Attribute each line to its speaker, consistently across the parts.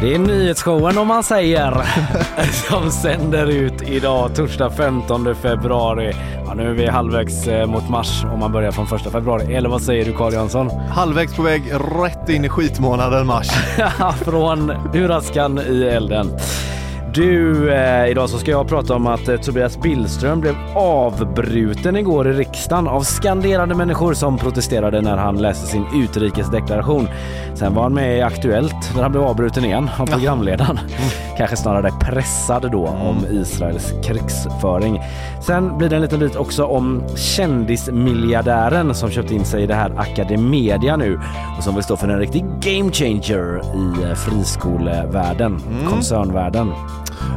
Speaker 1: Det är nyhetsshowen om man säger som sänder ut idag torsdag 15 februari. Ja, nu är vi halvvägs eh, mot mars om man börjar från första februari. Eller vad säger du Carl Jansson?
Speaker 2: Halvvägs på väg rätt in i skitmånaden mars.
Speaker 1: från uraskan i elden. Du, eh, idag så ska jag prata om att eh, Tobias Billström blev avbruten igår i riksdagen av skanderande människor som protesterade när han läste sin utrikesdeklaration. Sen var han med i Aktuellt där han blev avbruten igen av programledaren. Kanske snarare pressad då om Israels krigsföring. Sen blir det en liten bit också om kändismiljardären som köpt in sig i det här Academedia nu och som vill stå för en riktig game changer i eh, friskolevärlden, koncernvärlden.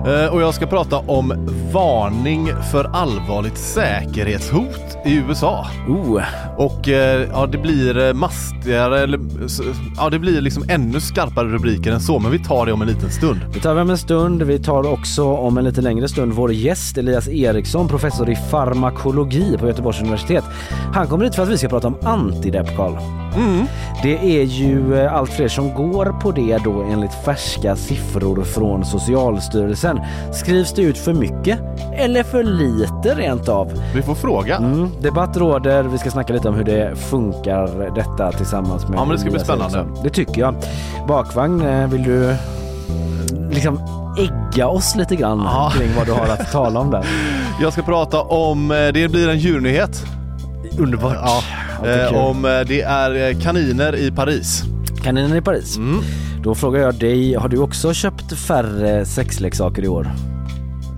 Speaker 2: Eh, Och jag ska prata om varning för allvarligt säkerhetshot i USA.
Speaker 1: Oh,
Speaker 2: Och eh, ja, det blir eh, mastigare, eller ja, det blir liksom ännu skarpare rubriker än så, men vi tar det om en liten stund.
Speaker 1: Det tar vi om en stund. Vi tar också om en lite längre stund vår gäst Elias Eriksson, professor i farmakologi på Göteborgs universitet. Han kommer hit för att vi ska prata om antidepp, Carl. Det är ju allt fler som går på det då enligt färska siffror från Socialstyrelsen. Skrivs det ut för mycket eller för lite rent av?
Speaker 2: Vi får fråga.
Speaker 1: Mm, debatt råder. Vi ska snacka lite om hur det funkar detta tillsammans med
Speaker 2: Ja, men det ska bli spännande.
Speaker 1: Eriksson. Det tycker jag. Bakvagn, eh, vill du liksom ägga oss lite grann
Speaker 2: Ja.
Speaker 1: kring vad du har att tala om där?
Speaker 2: Jag ska prata om, eh, det blir en djurnyhet.
Speaker 1: Underbart.
Speaker 2: Ja,
Speaker 1: det
Speaker 2: eh,
Speaker 1: kul.
Speaker 2: om eh, det är eh, kaniner i Paris.
Speaker 1: Kaninen i Paris.
Speaker 2: Mm.
Speaker 1: Då frågar jag dig, har du också köpt färre sexleksaker i år?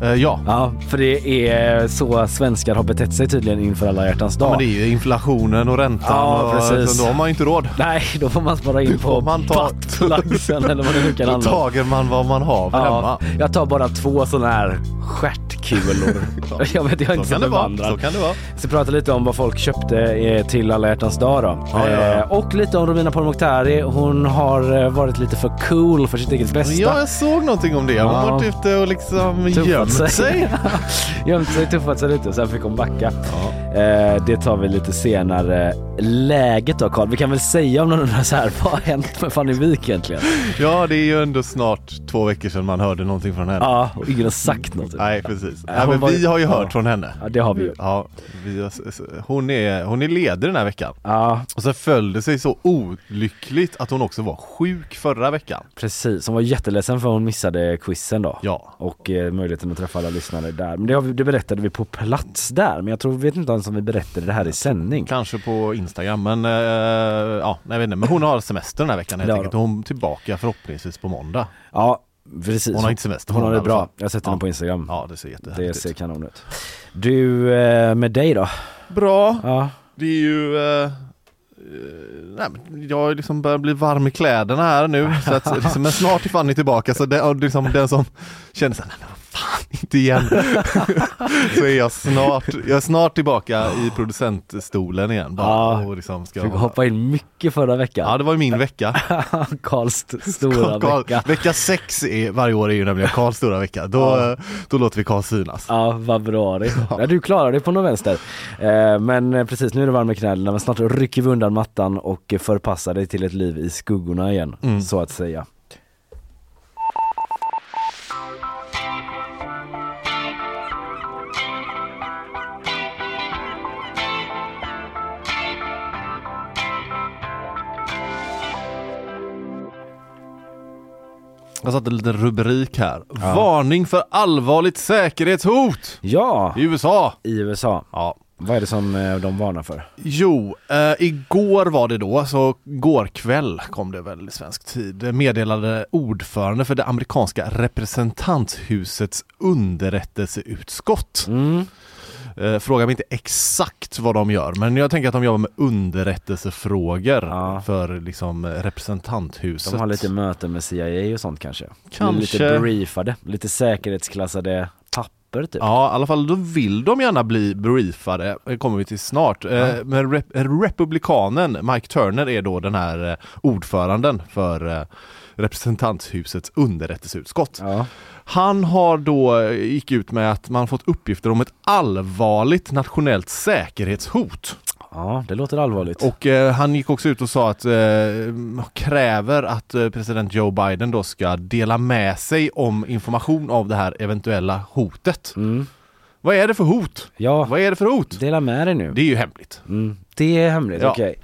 Speaker 2: Eh, ja.
Speaker 1: Ja, för det är så svenskar har betett sig tydligen inför alla hjärtans dag.
Speaker 2: ja, men det är ju inflationen och räntan
Speaker 1: Ja,
Speaker 2: och
Speaker 1: precis.
Speaker 2: då har man ju inte råd.
Speaker 1: Nej, då får man spara in
Speaker 2: Då
Speaker 1: på
Speaker 2: man ta-
Speaker 1: buttplugsen eller vad det nu kan
Speaker 2: Då
Speaker 1: handla om.
Speaker 2: tager man vad man har
Speaker 1: Ja,
Speaker 2: hemma.
Speaker 1: jag tar bara två sådana här stjärtkulor. jag vet, jag är
Speaker 2: Så
Speaker 1: inte så
Speaker 2: kan det vara.
Speaker 1: bevandrad.
Speaker 2: Så kan det vara.
Speaker 1: Ska prata lite om vad folk köpte eh, till alla hjärtans dag då.
Speaker 2: Ja, ja, ja.
Speaker 1: Eh, Och lite om Romina Pourmokhtari. Hon har eh, varit lite för cool för sitt eget bästa.
Speaker 2: Ja, jag såg någonting om det. Hon har varit ute och liksom gömt sig.
Speaker 1: Gömt sig, tuffat sig lite och sen fick hon backa. Det tar vi lite senare. Läget då Carl? Vi kan väl säga om någon undrar så här, vad har hänt med Fanny Wijk egentligen?
Speaker 2: Ja, det är ju ändå snart två veckor sedan man hörde någonting från henne.
Speaker 1: Ja, och ingen har sagt något.
Speaker 2: Nej, precis.
Speaker 1: Ja,
Speaker 2: Ja, men vi har ju
Speaker 1: ja.
Speaker 2: hört från henne.
Speaker 1: Ja, det har vi ju.
Speaker 2: Ja, vi har, hon, är, hon är ledig den här veckan.
Speaker 1: Ja,
Speaker 2: Och så föll det sig så olyckligt att hon också var sjuk förra veckan.
Speaker 1: precis. Hon var jätteledsen för hon missade quizen då.
Speaker 2: Ja.
Speaker 1: och eh, möjligheten att träffa alla lyssnare där. Men det, vi, det berättade vi på plats där, men jag tror, vet inte ens om vi berättade det här i sändning.
Speaker 2: Kanske på Instagram, men eh, ja, jag vet inte. Men hon har semester den här veckan helt enkelt. Och hon är tillbaka förhoppningsvis på måndag.
Speaker 1: Ja, precis.
Speaker 2: Hon har inte semester
Speaker 1: Hon
Speaker 2: på
Speaker 1: har det bra.
Speaker 2: fall.
Speaker 1: Jag har sett
Speaker 2: Ja.
Speaker 1: henne på Instagram.
Speaker 2: Ja, det ser
Speaker 1: det
Speaker 2: jättehärligt
Speaker 1: ser
Speaker 2: ut.
Speaker 1: kanon ut. Du, eh, med dig då?
Speaker 2: Bra.
Speaker 1: Ja,
Speaker 2: Det är ju eh, eh, nej, men jag liksom börjar bli varm i kläderna här nu så att, liksom, men snart är Fanny tillbaka så det, liksom, den som känner såhär, nej men vad fan inte igen. så är jag snart, jag är snart tillbaka i producentstolen igen. Bara,
Speaker 1: Ja,
Speaker 2: och liksom ska
Speaker 1: Fick hoppa in mycket förra veckan.
Speaker 2: Ja det var ju min vecka.
Speaker 1: Karls st- stora
Speaker 2: Karl-
Speaker 1: vecka.
Speaker 2: vecka sex är, varje år är ju nämligen Karls stora vecka. Då,
Speaker 1: Ja.
Speaker 2: då låter vi Karl synas.
Speaker 1: Ja, februari. Ja, du klarar dig på någon vänster. Eh, men eh, precis, nu är det varm i knäna men snart rycker vi undan mattan och eh, förpassar dig till ett liv i skuggorna igen,
Speaker 2: Mm.
Speaker 1: så att säga.
Speaker 2: Jag satte en liten rubrik här. Varning för allvarligt säkerhetshot
Speaker 1: Ja,
Speaker 2: i USA.
Speaker 1: i USA.
Speaker 2: Ja.
Speaker 1: Vad är det som eh, de varnar för?
Speaker 2: Jo, eh, igår var det då, så går kväll kom det väl i svensk tid, meddelade ordförande för det amerikanska representanthusets underrättelseutskott.
Speaker 1: Mm.
Speaker 2: Eh, fråga mig inte exakt vad de gör, men jag tänker att de jobbar med underrättelsefrågor
Speaker 1: Ja.
Speaker 2: för liksom eh, representanthuset.
Speaker 1: De har lite möten med CIA och sånt kanske?
Speaker 2: Kanske.
Speaker 1: Lite briefade, lite säkerhetsklassade papper typ?
Speaker 2: Ja, i alla fall då vill de gärna bli briefade, det kommer vi till snart. Eh, Men rep- republikanen Mike Turner är då den här eh, ordföranden för eh, representanthusets underrättelseutskott.
Speaker 1: Ja.
Speaker 2: Han har då eh, gick ut med att man fått uppgifter om ett allvarligt nationellt säkerhetshot.
Speaker 1: ja, det låter allvarligt.
Speaker 2: Och eh, han gick också ut och sa att eh, kräver att eh, president Joe Biden då ska dela med sig om information av det här eventuella hotet.
Speaker 1: Mm.
Speaker 2: Vad är det för hot?
Speaker 1: Ja,
Speaker 2: Vad är det för hot?
Speaker 1: dela med dig nu.
Speaker 2: Det är ju hemligt.
Speaker 1: Mm. Det är hemligt,
Speaker 2: Ja.
Speaker 1: okej.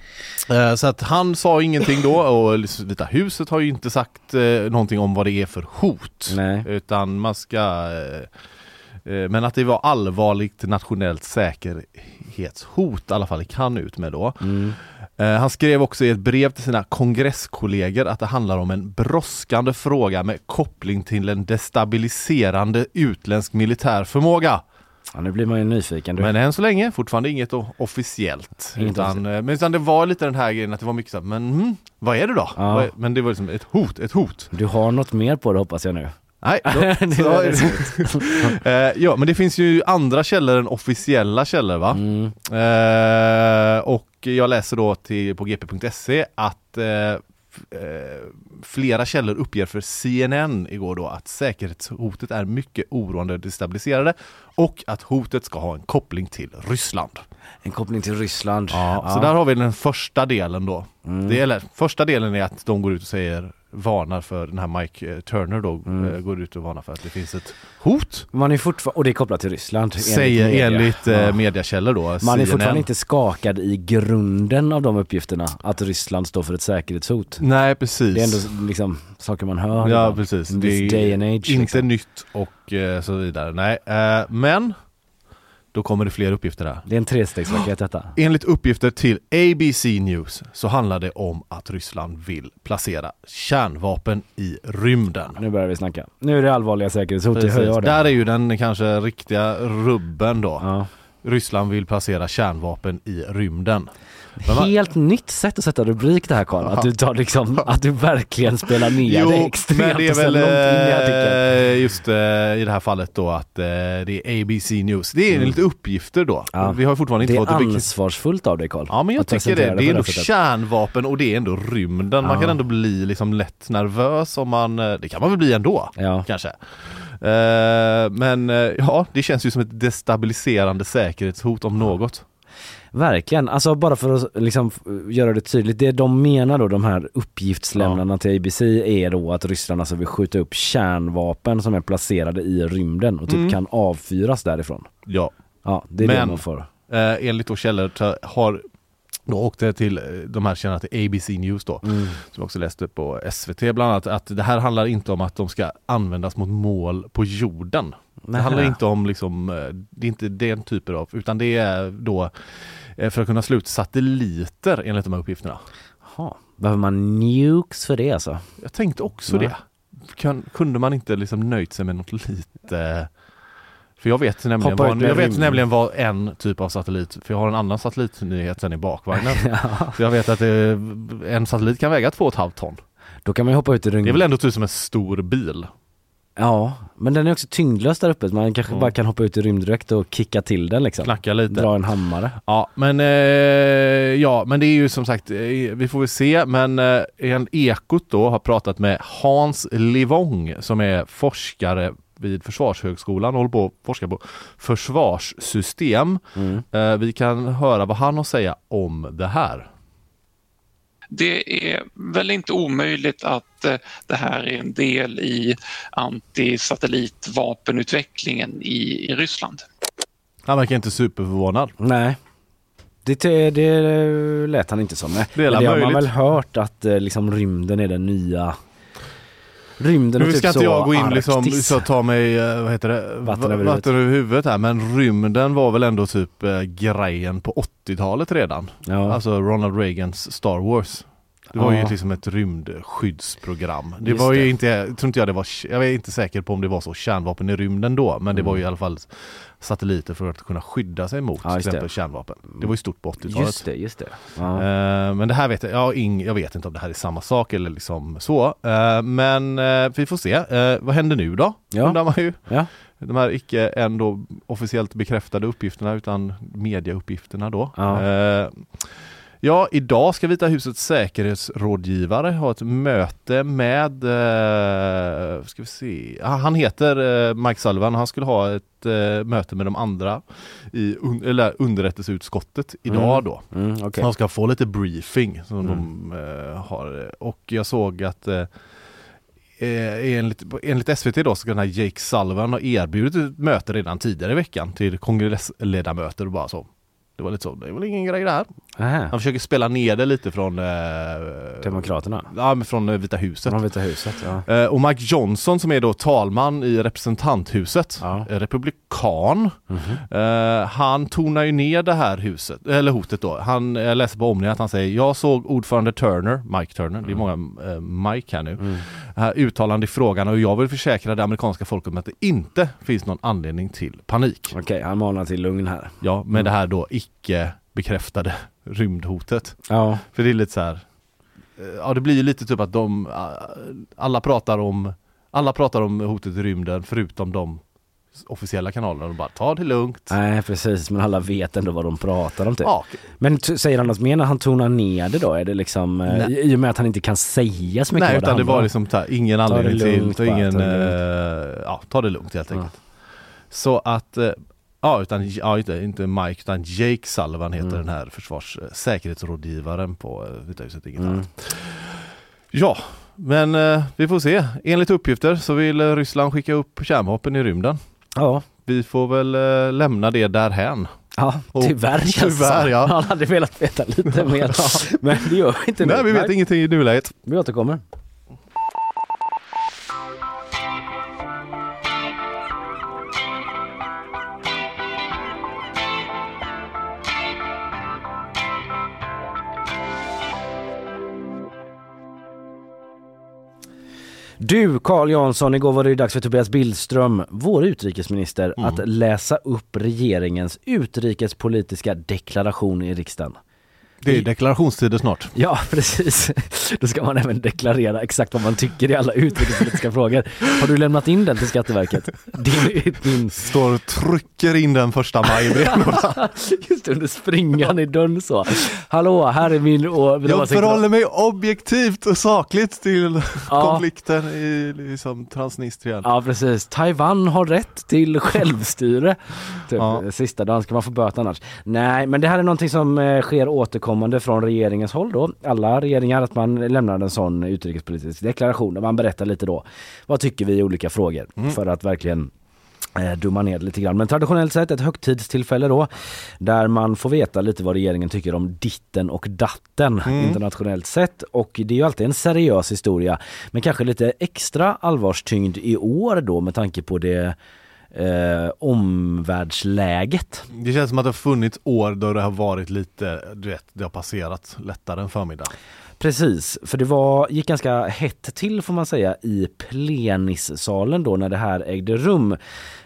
Speaker 2: Eh, Så att han sa ingenting då och Vita huset har ju inte sagt eh, någonting om vad det är för hot.
Speaker 1: Nej.
Speaker 2: Utan man ska eh, Men att det var allvarligt nationellt säkerhetshot i alla fall kan ut med då.
Speaker 1: Mm.
Speaker 2: Han skrev också i ett brev till sina kongresskollegor att det handlar om en brådskande fråga med koppling till en destabiliserande utländsk militär förmåga.
Speaker 1: Ja, nu blir man ju nyfiken. Du.
Speaker 2: Men än så länge fortfarande inget officiellt.
Speaker 1: Inget
Speaker 2: utan,
Speaker 1: officiellt.
Speaker 2: eh, men utan det var lite den här grejen att det var mycket så här, men mm, vad är det då?
Speaker 1: Ja.
Speaker 2: Men det var liksom ett hot, ett hot.
Speaker 1: du har något mer på det hoppas jag nu.
Speaker 2: Nej, då, så, eh, ja men det finns ju andra källor än officiella källor va?
Speaker 1: Mm.
Speaker 2: Eh, och jag läser då till, på gp.se att eh, eh, flera källor uppger för CNN igår då att säkerhetshotet är mycket oroande och destabiliserade och att hotet ska ha en koppling till Ryssland.
Speaker 1: En koppling till Ryssland.
Speaker 2: Ja, Så där har vi den första delen då.
Speaker 1: Mm.
Speaker 2: Det, eller, första delen är att de går ut och säger varnar för den här Mike eh, Turner då
Speaker 1: Mm.
Speaker 2: eh, går ut och varnar för att det finns ett hot.
Speaker 1: Man är fortfarande, och det är kopplat till Ryssland. enligt
Speaker 2: Säger
Speaker 1: media.
Speaker 2: enligt eh,
Speaker 1: Ja.
Speaker 2: mediakällor då.
Speaker 1: Man är
Speaker 2: CNN.
Speaker 1: fortfarande inte skakad i grunden av de uppgifterna, att Ryssland står för ett säkerhetshot.
Speaker 2: Nej precis.
Speaker 1: Det är ändå liksom saker man hör.
Speaker 2: Ja precis. Det är
Speaker 1: age.
Speaker 2: inte
Speaker 1: liksom.
Speaker 2: nytt och så vidare. Nej, men då kommer det fler uppgifter här.
Speaker 1: Det är en trestegsraket detta.
Speaker 2: Enligt uppgifter till ABC News så handlar det om att Ryssland vill placera kärnvapen i rymden.
Speaker 1: Nu börjar vi snacka. Nu är det allvarliga säkerhetshot, det.
Speaker 2: Där är ju den kanske riktiga rubben då.
Speaker 1: Ja.
Speaker 2: Ryssland vill placera kärnvapen i rymden. Man-
Speaker 1: Helt nytt sätt att sätta rubrik det här Karl. Att du tar liksom, att du verkligen spelar ner det extremt
Speaker 2: men det är väl eh, just eh, i det här fallet då att eh, det är ABC News. Det är
Speaker 1: Mm.
Speaker 2: lite uppgifter då.
Speaker 1: Ja.
Speaker 2: Vi har fortfarande inte
Speaker 1: är
Speaker 2: fått det bekräftat.
Speaker 1: ansvarsfullt av dig Karl.
Speaker 2: Ja men jag tycker det. Det är ändå kärnvapen och det är ändå rymden. Man
Speaker 1: Ja.
Speaker 2: kan ändå bli liksom lätt nervös om man, det kan man väl bli ändå
Speaker 1: Ja.
Speaker 2: kanske. Eh, men eh, ja, det känns ju som ett destabiliserande säkerhetshot om något.
Speaker 1: Verkligen, alltså bara för att liksom göra det tydligt, det de menar då de här uppgiftslämnarna till ABC är då att Ryssland alltså vill skjuta upp kärnvapen som är placerade i rymden och typ
Speaker 2: Mm.
Speaker 1: kan avfyras därifrån.
Speaker 2: Ja,
Speaker 1: Ja, det är det
Speaker 2: Men-
Speaker 1: man får.
Speaker 2: eh, enligt då källor har då åkte till eh, de här källorna till ABC News då,
Speaker 1: Mm.
Speaker 2: som också läste på SVT bland annat, att det här handlar inte om att de ska användas mot mål på jorden. Det
Speaker 1: Nähä.
Speaker 2: handlar inte om liksom, eh, det är inte den typen av, utan det är då för att kunna slå ut satelliter enligt de här uppgifterna.
Speaker 1: Jaha. Behöver man nukes för det alltså?
Speaker 2: Jag tänkte också
Speaker 1: Nej.
Speaker 2: det. Kan, kunde man inte liksom nöjt sig med något lite för jag vet, nämligen
Speaker 1: Hoppa
Speaker 2: vad, jag vet nämligen vad en typ av satellit, för jag har en annan satellitnyhet sen i bakvagnen. Så jag vet att det, en satellit kan väga 2,5 ton.
Speaker 1: Då kan man hoppa ut i rymden.
Speaker 2: Det är väl ändå typ som en stor bil?
Speaker 1: Ja, men den är också tyngdlös där uppe. Man kanske
Speaker 2: Mm.
Speaker 1: bara kan hoppa ut i rymddräkt och kicka till den liksom.
Speaker 2: Knacka lite.
Speaker 1: Dra en hammare.
Speaker 2: Ja, men eh, ja, men det är ju som sagt, eh, vi får väl se, men eh, en Ekot då har pratat med Hans Livong som är forskare vid Försvarshögskolan och håller på att forska på försvarssystem.
Speaker 1: Mm.
Speaker 2: Eh, vi kan höra vad han har att säga om det här.
Speaker 3: Det är väl inte omöjligt att eh, det här är en del i antisatellitvapenutvecklingen i, i Ryssland.
Speaker 2: Han verkar inte superförvånad.
Speaker 1: Nej. Det, det lät han inte som.
Speaker 2: Det
Speaker 1: det har man väl hört att eh, liksom rymden är den nya Rymden och
Speaker 2: Nu
Speaker 1: typ
Speaker 2: ska inte
Speaker 1: så
Speaker 2: jag gå in liksom,
Speaker 1: Arktis.
Speaker 2: så ta mig, eh, vad heter det,
Speaker 1: Vatten över
Speaker 2: Va- vatten över huvudet här, men rymden var väl ändå typ eh, grejen på 80-talet redan.
Speaker 1: Ja.
Speaker 2: Alltså Ronald Reagans Star Wars. Det var
Speaker 1: Ja.
Speaker 2: ju liksom ett rymdskyddsprogram. Det
Speaker 1: Just
Speaker 2: var ju
Speaker 1: det.
Speaker 2: inte, jag tror inte jag det var, jag är inte säker på om det var så kärnvapen i rymden då, men det var
Speaker 1: Mm.
Speaker 2: ju i alla fall satelliter för att kunna skydda sig mot
Speaker 1: Ja,
Speaker 2: till exempel
Speaker 1: det.
Speaker 2: kärnvapen. Det var ju stort på 80-talet.
Speaker 1: Just det, just det. Ja.
Speaker 2: Eh, Men det här vet jag, jag, ing, jag vet inte om det här är samma sak eller liksom så. Eh, Men eh, vi får se. Vad händer nu då?
Speaker 1: Ja.
Speaker 2: Undrar man ju.
Speaker 1: Ja.
Speaker 2: De här icke ändå officiellt bekräftade uppgifterna utan mediauppgifterna då.
Speaker 1: Ja.
Speaker 2: Ja, idag ska Vita husets säkerhetsrådgivare ha ett möte med, eh, ska vi se, han heter eh, Mike Sullivan, han skulle ha ett eh, möte med de andra i un, eller underrättelseutskottet idag
Speaker 1: Mm.
Speaker 2: då.
Speaker 1: Mm, okej.
Speaker 2: Han ska få lite briefing som
Speaker 1: Mm.
Speaker 2: de eh, har och jag såg att eh, eh, enligt, enligt SVT då så ska den här Jake Sullivan ha erbjudit ett möte redan tidigare i veckan till kongressledamöter och bara så. Det var lite så, det är väl ingen grej det här.
Speaker 1: Aha.
Speaker 2: Han försöker spela ner det lite från eh,
Speaker 1: Demokraterna.
Speaker 2: Ja, men från eh, Vita huset.
Speaker 1: Från Vita huset. Ja.
Speaker 2: Eh, Och Mike Johnson som är då talman i representanthuset,
Speaker 1: Ja.
Speaker 2: eh, republikan.
Speaker 1: Mhm.
Speaker 2: Eh, han tonar ju ner det här huset, eller hotet då. Han, jag läser på Omni att han säger Jag såg ordförande Turner, Mike Turner, det är många eh, Mike här nu,
Speaker 1: Mm.
Speaker 2: uttalande i frågan och jag vill försäkra det amerikanska folket om att det inte finns någon anledning till panik.
Speaker 1: Okej, han manar till lugn här.
Speaker 2: Ja, med det här då icke bekräftade rymdhotet.
Speaker 1: Ja.
Speaker 2: För det är lite så här. eh, Ja det blir ju lite typ att de eh, Alla pratar om Alla pratar om hotet i rymden förutom de officiella kanalerna. De bara ta det lugnt.
Speaker 1: Nej precis, men alla vet ändå vad de pratar om typ.
Speaker 2: Ja,
Speaker 1: Men säger han något mer när han tonar ner det då? Är det liksom, eh,
Speaker 2: Nej.
Speaker 1: i och med att han inte kan säga så mycket
Speaker 2: nej utan det
Speaker 1: handlar
Speaker 2: var
Speaker 1: om?
Speaker 2: liksom ta, ingen anledning till, ta
Speaker 1: bara,
Speaker 2: ingen,
Speaker 1: ta det
Speaker 2: eh, ja ta det lugnt helt
Speaker 1: Ja.
Speaker 2: enkelt. Så att eh, Ja, utan, ja inte, inte Mike utan Jake Sullivan heter
Speaker 1: Mm.
Speaker 2: den här försvars säkerhetsrådgivaren på eh, Vita huset, inget
Speaker 1: Mm.
Speaker 2: annat. Ja, men eh, vi får se. Enligt uppgifter så vill eh, Ryssland skicka upp kärnvapen i rymden.
Speaker 1: Ja,
Speaker 2: Vi får väl eh, lämna det därhän.
Speaker 1: ja
Speaker 2: Och-
Speaker 1: tyvärr känns det
Speaker 2: tyvärr, ja.
Speaker 1: Han hade velat veta lite mer. Men det gör vi inte nu.
Speaker 2: Nej, vi vet ingenting i nuläget.
Speaker 1: Vi återkommer. Du Carl Jansson, igår var det dags för Tobias Billström, vår utrikesminister,
Speaker 2: Mm.
Speaker 1: att läsa upp regeringens utrikespolitiska deklaration i riksdagen.
Speaker 2: Det är deklarationstider snart.
Speaker 1: Ja, precis. Då ska man även deklarera exakt vad man tycker i alla utrikespolitiska frågor. Har du lämnat in den till Skatteverket? Din, din
Speaker 2: Står och trycker in den första maj
Speaker 1: just under springan i dörren så. Hallå, här är min... Och,
Speaker 2: Jag förhåller mig objektivt och sakligt till
Speaker 1: Ja.
Speaker 2: konflikten i liksom Transnistrien.
Speaker 1: Ja precis, Taiwan har rätt till självstyre. Typ,
Speaker 2: Ja.
Speaker 1: Sista dagen ska man få böta annars. Nej men det här är någonting som eh, sker återkommande från regeringens håll då. Alla regeringar att man lämnar en sån utrikespolitisk deklaration där man berättar lite då. Vad tycker vi i olika frågor? För att verkligen eh, dumma ner lite grann. Men traditionellt sett ett högtidstillfälle då där man får veta lite vad regeringen tycker om ditten och datten internationellt sett. Och det är ju alltid en seriös historia men kanske lite extra allvarstyngd i år då med tanke på det eh, omvärldsläget.
Speaker 2: Det känns som att det har funnits år då det har varit lite, du vet, det har passerat lättare än förmiddag.
Speaker 1: Precis, för det var, gick ganska hett till får man säga i plenissalen då när det här ägde rum.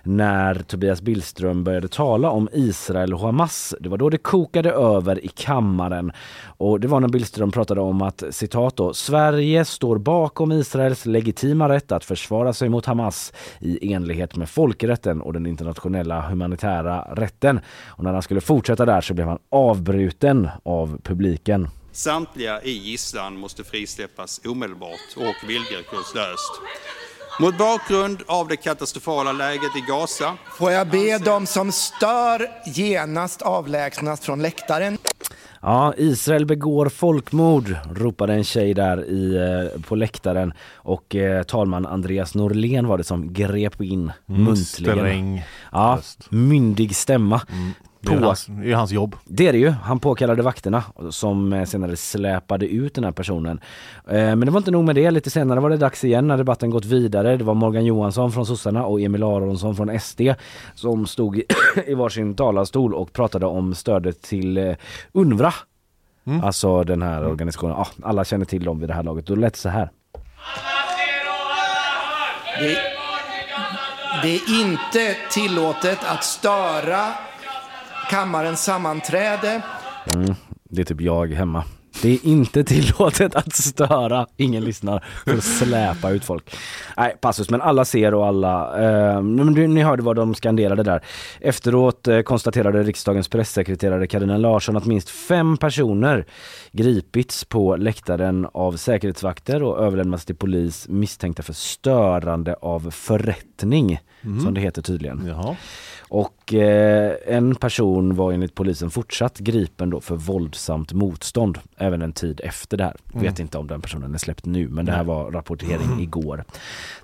Speaker 1: När Tobias Billström började tala om Israel och Hamas. Det var då det kokade över i kammaren. Och det var när Billström pratade om att citat då, Sverige står bakom Israels legitima rätt att försvara sig mot Hamas i enlighet med folkrätten och den internationella humanitära rätten. Och när han skulle fortsätta där så blev han avbruten av publiken.
Speaker 4: Samtliga i gisslan måste frisläppas omedelbart och villkorslöst. Mot bakgrund av det katastrofala läget i Gaza
Speaker 5: Får jag be de som stör genast avlägsnas från läktaren?
Speaker 1: Ja, Israel begår folkmord, ropade en tjej där i, eh, på läktaren och eh, talman Andreas Norlén var det som grep in muntligen.
Speaker 2: Sträng
Speaker 1: Ja, myndig stämma.
Speaker 2: Det är,
Speaker 1: På,
Speaker 2: hans, det är hans jobb.
Speaker 1: det är det ju. Han påkallade vakterna som eh, senare släpade ut den här personen. Eh, Men det var inte nog med det. Lite senare var det dags igen när debatten gått vidare. Det var Morgan Johansson från sossarna och Emil Aronsson från SD som stod i, varsin talarstol och pratade om stödet till eh, UNRWA. Alltså den här organisationen. Ja, alla känner till dem vid det här laget. Då lät det så här.
Speaker 5: Det, det är inte tillåtet att störa kammarens sammanträde.
Speaker 1: Mm, det är typ jag hemma. Det är inte tillåtet att störa, ingen lyssnar, för att släpa ut folk. Nej, passus, men alla ser och alla... Eh, ni hörde vad de skanderade där. Efteråt eh, konstaterade riksdagens pressekreterare Karina Larsson att minst fem personer gripits på läktaren av säkerhetsvakter och överlämnats till polis misstänkta för störande av förrättning, som det heter tydligen.
Speaker 2: Jaha.
Speaker 1: Och eh, en person var enligt polisen fortsatt gripen då för våldsamt motstånd även en tid efter det här. Vet inte om den personen är släppt nu men det här var rapportering igår.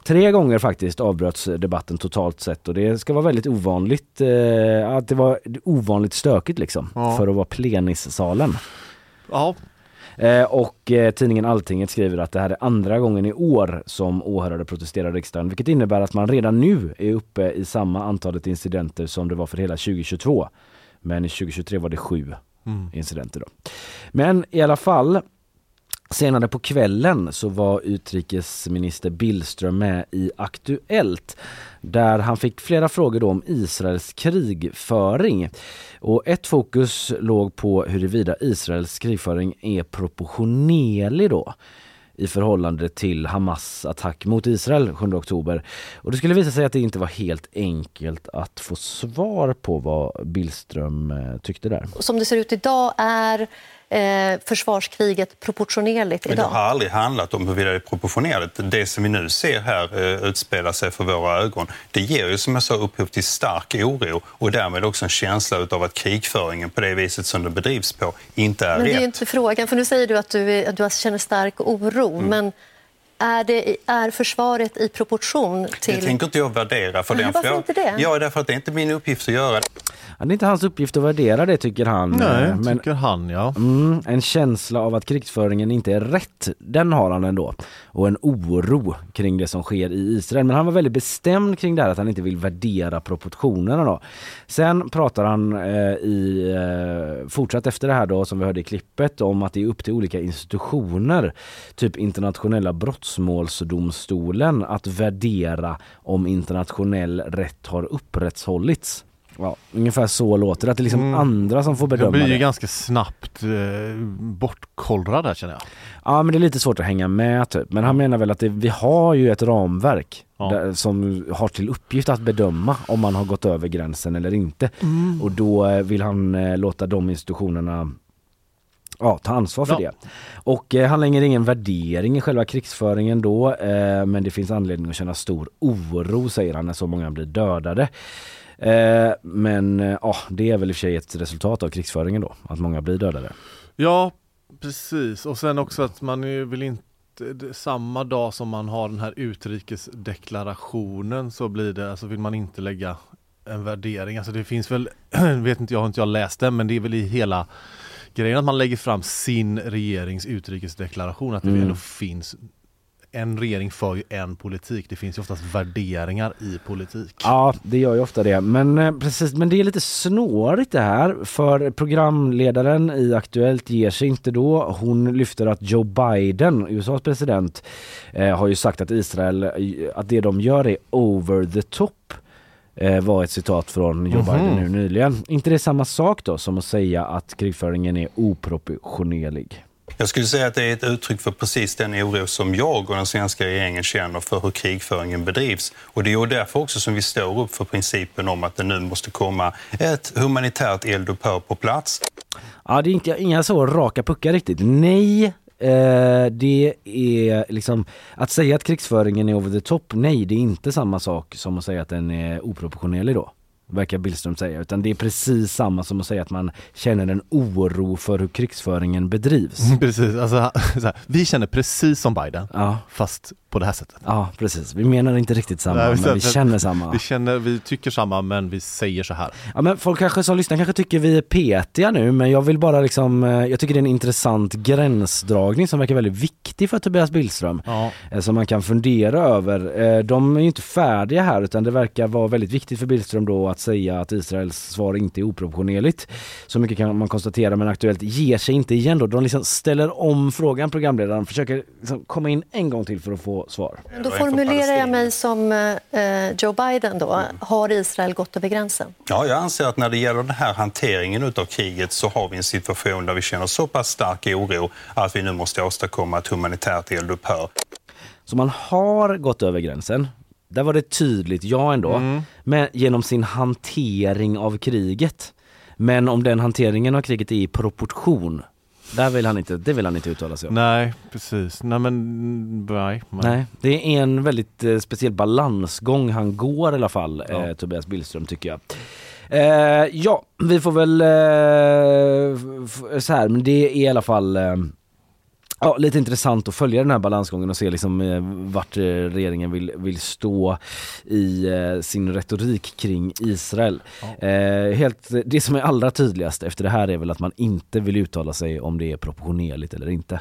Speaker 1: Tre gånger faktiskt avbröts debatten totalt sett och det ska vara väldigt ovanligt eh, att det var ovanligt stökigt liksom
Speaker 2: Ja.
Speaker 1: för att vara plenissalen.
Speaker 2: Ja,
Speaker 1: Eh, och eh, tidningen Alltinget skriver att det här är andra gången i år som åhörare protesterar i riksdagen, vilket innebär att man redan nu är uppe i samma antalet incidenter som det var för hela 2022. Men i 2023 var det sju incidenter då. Men i alla fall, Senare på kvällen så var utrikesminister Billström med i Aktuellt där han fick flera frågor då om Israels krigföring. Och ett fokus låg på huruvida Israels krigföring är proportionerlig då i förhållande till Hamas attack mot Israel 7 oktober. Och det skulle visa sig att det inte var helt enkelt att få svar på vad Billström eh, tyckte där.
Speaker 6: Som det ser ut idag är eh, försvarskriget proportionerligt
Speaker 4: Men det
Speaker 6: idag.
Speaker 4: har aldrig handlat om huruvida det är proportionerligt. Det som vi nu ser här eh, utspela sig för våra ögon, det ger ju som jag sa upphov till stark oro och därmed också en känsla av att krigföringen på det viset som den bedrivs på inte är
Speaker 6: Men det är
Speaker 4: rätt.
Speaker 6: ju inte frågan, för nu säger du att du, är, att du känner stark oro.
Speaker 4: Mm.
Speaker 6: Men är, det, är försvaret i proportion
Speaker 4: Det
Speaker 6: till...
Speaker 4: tänker inte jag värdera. För
Speaker 6: Nej,
Speaker 4: den
Speaker 6: varför
Speaker 4: frågan-
Speaker 6: inte det?
Speaker 4: Ja, därför att det är inte min uppgift att göra det.
Speaker 1: Det är inte hans uppgift att värdera det tycker han.
Speaker 2: nej,
Speaker 1: Eh, Men
Speaker 2: tycker han ja.
Speaker 1: Mm, en känsla av att krigsföringen inte är rätt, den har han ändå. Och en oro kring det som sker i Israel. Men han var väldigt bestämd kring det här att han inte vill värdera proportionerna då. Sen pratar han eh, i, eh, fortsatt efter det här då som vi hörde i klippet om att det är upp till olika institutioner, typ internationella brottmålsdomstolen att värdera om internationell rätt har upprätthållits. Ja, ungefär så låter det, att det är liksom
Speaker 2: Mm.
Speaker 1: andra som får
Speaker 2: Jag
Speaker 1: bedöma
Speaker 2: blir ju
Speaker 1: det.
Speaker 2: ganska snabbt eh, bortkollrad där känner jag.
Speaker 1: Ja men det är lite svårt att hänga med typ. Men han menar väl att det, vi har ju ett ramverk
Speaker 2: Ja.
Speaker 1: där, som har till uppgift att bedöma om man har gått över gränsen eller inte.
Speaker 2: Mm.
Speaker 1: Och då eh, vill han eh, låta de institutionerna ja, ta ansvar för
Speaker 2: Ja.
Speaker 1: det. Och eh, han lägger ingen värdering i själva krigsföringen då eh, men det finns anledning att känna stor oro säger han när så många blir dödade. Eh, men eh, ja, det är väl i och för sig ett resultat av krigsföringen då, att många blir dödade.
Speaker 2: Ja, precis. Och sen också att man vill inte samma dag som man har den här utrikesdeklarationen så blir det, alltså vill man inte lägga en värdering. Alltså det finns väl, vet inte jag, har inte jag läst den, men det är väl i hela grejen att man lägger fram sin regerings utrikesdeklaration, att det
Speaker 1: Mm.
Speaker 2: ändå finns en regering för ju en politik. Det finns ju oftast värderingar i politik.
Speaker 1: Ja, det gör ju ofta det. Men eh, precis, men det är lite snårigt det här för programledaren i Aktuellt ger sig inte då. Hon lyfter att Joe Biden, USAs president, eh, har ju sagt att Israel, att det de gör är over the top var ett citat från Joe. Biden nu nyligen. inte det är samma sak då som att säga att krigföringen är oproportionerlig?
Speaker 4: Jag skulle säga att det är ett uttryck för precis den oro som jag och den svenska regeringen känner för hur krigföringen bedrivs. Och det är ju därför också som vi står upp för principen om att det nu måste komma ett humanitärt eldupphör på plats.
Speaker 1: Ja, det är inte, inga så raka puckar riktigt. Nej, eh, det är liksom att säga att krigsföringen är over the top. Nej, det är inte samma sak som att säga att den är oproportionerlig då. Verkar Billström säga, utan det är precis samma som att säga att man känner en oro för hur krigsföringen bedrivs.
Speaker 2: Precis, alltså, så här, vi känner precis som Biden,
Speaker 1: Ja,
Speaker 2: fast på det här sättet.
Speaker 1: ja precis. Vi menar inte riktigt samma,
Speaker 2: Nej,
Speaker 1: men vi känner samma.
Speaker 2: Vi, känner, vi tycker samma men vi säger så här.
Speaker 1: Ja men folk kanske som lyssnar kanske tycker vi är petiga nu men jag vill bara liksom, eh, jag tycker det är en intressant gränsdragning som verkar väldigt viktig för Tobias Billström.
Speaker 2: Ja.
Speaker 1: eh, Som man kan fundera över. Eh, De är ju inte färdiga här utan det verkar vara väldigt viktigt för Billström då att säga att Israels svar inte är oproportionerligt. Så mycket kan man konstatera men Aktuellt ger sig inte igen då. De liksom ställer om frågan programledaren, försöker liksom komma in en gång till för att få svar.
Speaker 6: Då formulerar jag mig som eh, Joe Biden då. Har Israel gått över gränsen?
Speaker 4: Ja, jag anser att när det gäller den här hanteringen av kriget så har vi en situation där vi känner så pass stark oro att vi nu måste åstadkomma ett humanitärt eldupphör.
Speaker 1: Så man har gått över gränsen. Där var det tydligt, ja ändå. Men genom sin hantering av kriget. Men om den hanteringen av kriget är i proportion, där vill han inte, det vill han inte uttala sig om.
Speaker 2: Nej, precis. Nej men, mm, nej.
Speaker 1: Nej, det är en väldigt eh, speciell balansgång han går i alla fall,
Speaker 2: Ja.
Speaker 1: eh, Tobias Billström tycker jag. Eh, ja, vi får väl eh, så här, men det är i alla fall eh, Ja, lite intressant att följa den här balansgången och se liksom eh, vart eh, regeringen vill, vill stå i eh, sin retorik kring Israel. Eh, helt, det som är allra tydligast efter det här är väl att man inte vill uttala sig om det är proportionerligt eller inte.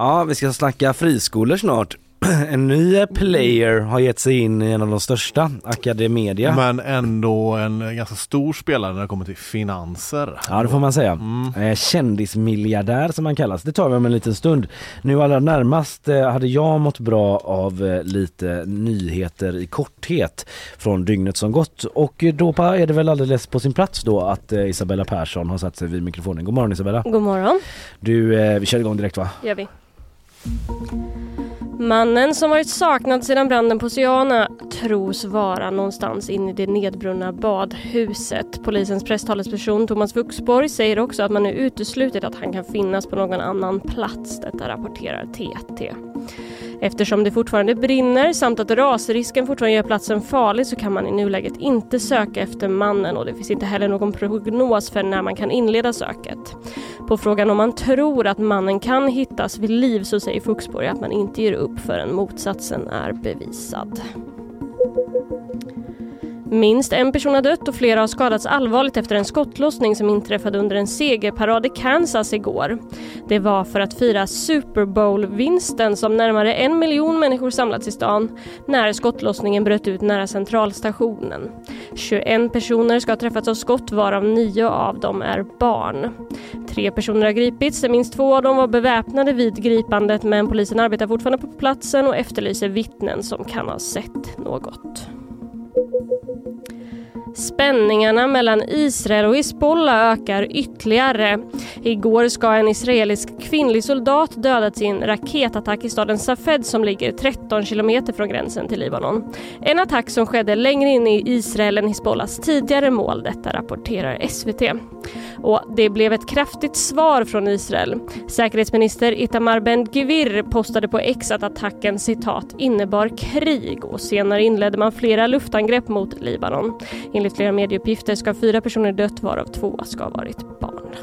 Speaker 1: Ja, vi ska snacka friskolor snart. En ny player har gett sig in i en av de största, Academedia.
Speaker 2: Men ändå en ganska stor spelare när det kommer till finanser.
Speaker 1: Ja det får man säga.
Speaker 2: Mm.
Speaker 1: Eh, kändismiljardär som man kallas. Det tar vi om en liten stund. Nu allra närmast eh, hade jag mått bra av eh, lite nyheter i korthet från dygnet som gått. Och då är det väl alldeles på sin plats då att Isabella Persson har satt sig vid mikrofonen. God morgon Isabella.
Speaker 7: God morgon,
Speaker 1: Du, vi kör igång direkt va?
Speaker 7: gör vi. Mannen som varit saknad sedan branden på Siana tros vara någonstans inne i det nedbrunna badhuset. Polisens presstalesperson Thomas Vuxborg säger också att man nu uteslutit att han kan finnas på någon annan plats. Detta rapporterar TT. Eftersom det fortfarande brinner samt att rasrisken fortfarande gör platsen farlig så kan man i nuläget inte söka efter mannen och det finns inte heller någon prognos för när man kan inleda söket. På frågan om man tror att mannen kan hittas vid liv så säger Fuxborg att man inte ger upp förrän motsatsen är bevisad. Minst en person har dött och flera har skadats allvarligt efter en skottlossning som inträffade under en segerparad i Kansas igår. Det var för att fira Super Bowl-vinsten som närmare en miljon människor samlats i stan när skottlossningen bröt ut nära centralstationen. 21 personer ska ha träffats av skott varav nio av dem är barn. Tre personer har gripits, minst två av dem var beväpnade vid gripandet men polisen arbetar fortfarande på platsen och efterlyser vittnen som kan ha sett något. Spänningarna mellan Israel och Hizbollah ökar ytterligare. Igår ska en israelisk kvinnlig soldat dödats i en raketattack i staden Safed som ligger 13 kilometer från gränsen till Libanon. En attack som skedde längre in i Israel än Hizbollahs tidigare mål, detta rapporterar SVT. Och det blev ett kraftigt svar från Israel. Säkerhetsminister Itamar Ben-Gvir postade på X att attacken citat innebar krig och senare inledde man flera luftangrepp mot Libanon. Enligt flera medieuppgifter ska fyra personer dött varav två ska ha varit barn.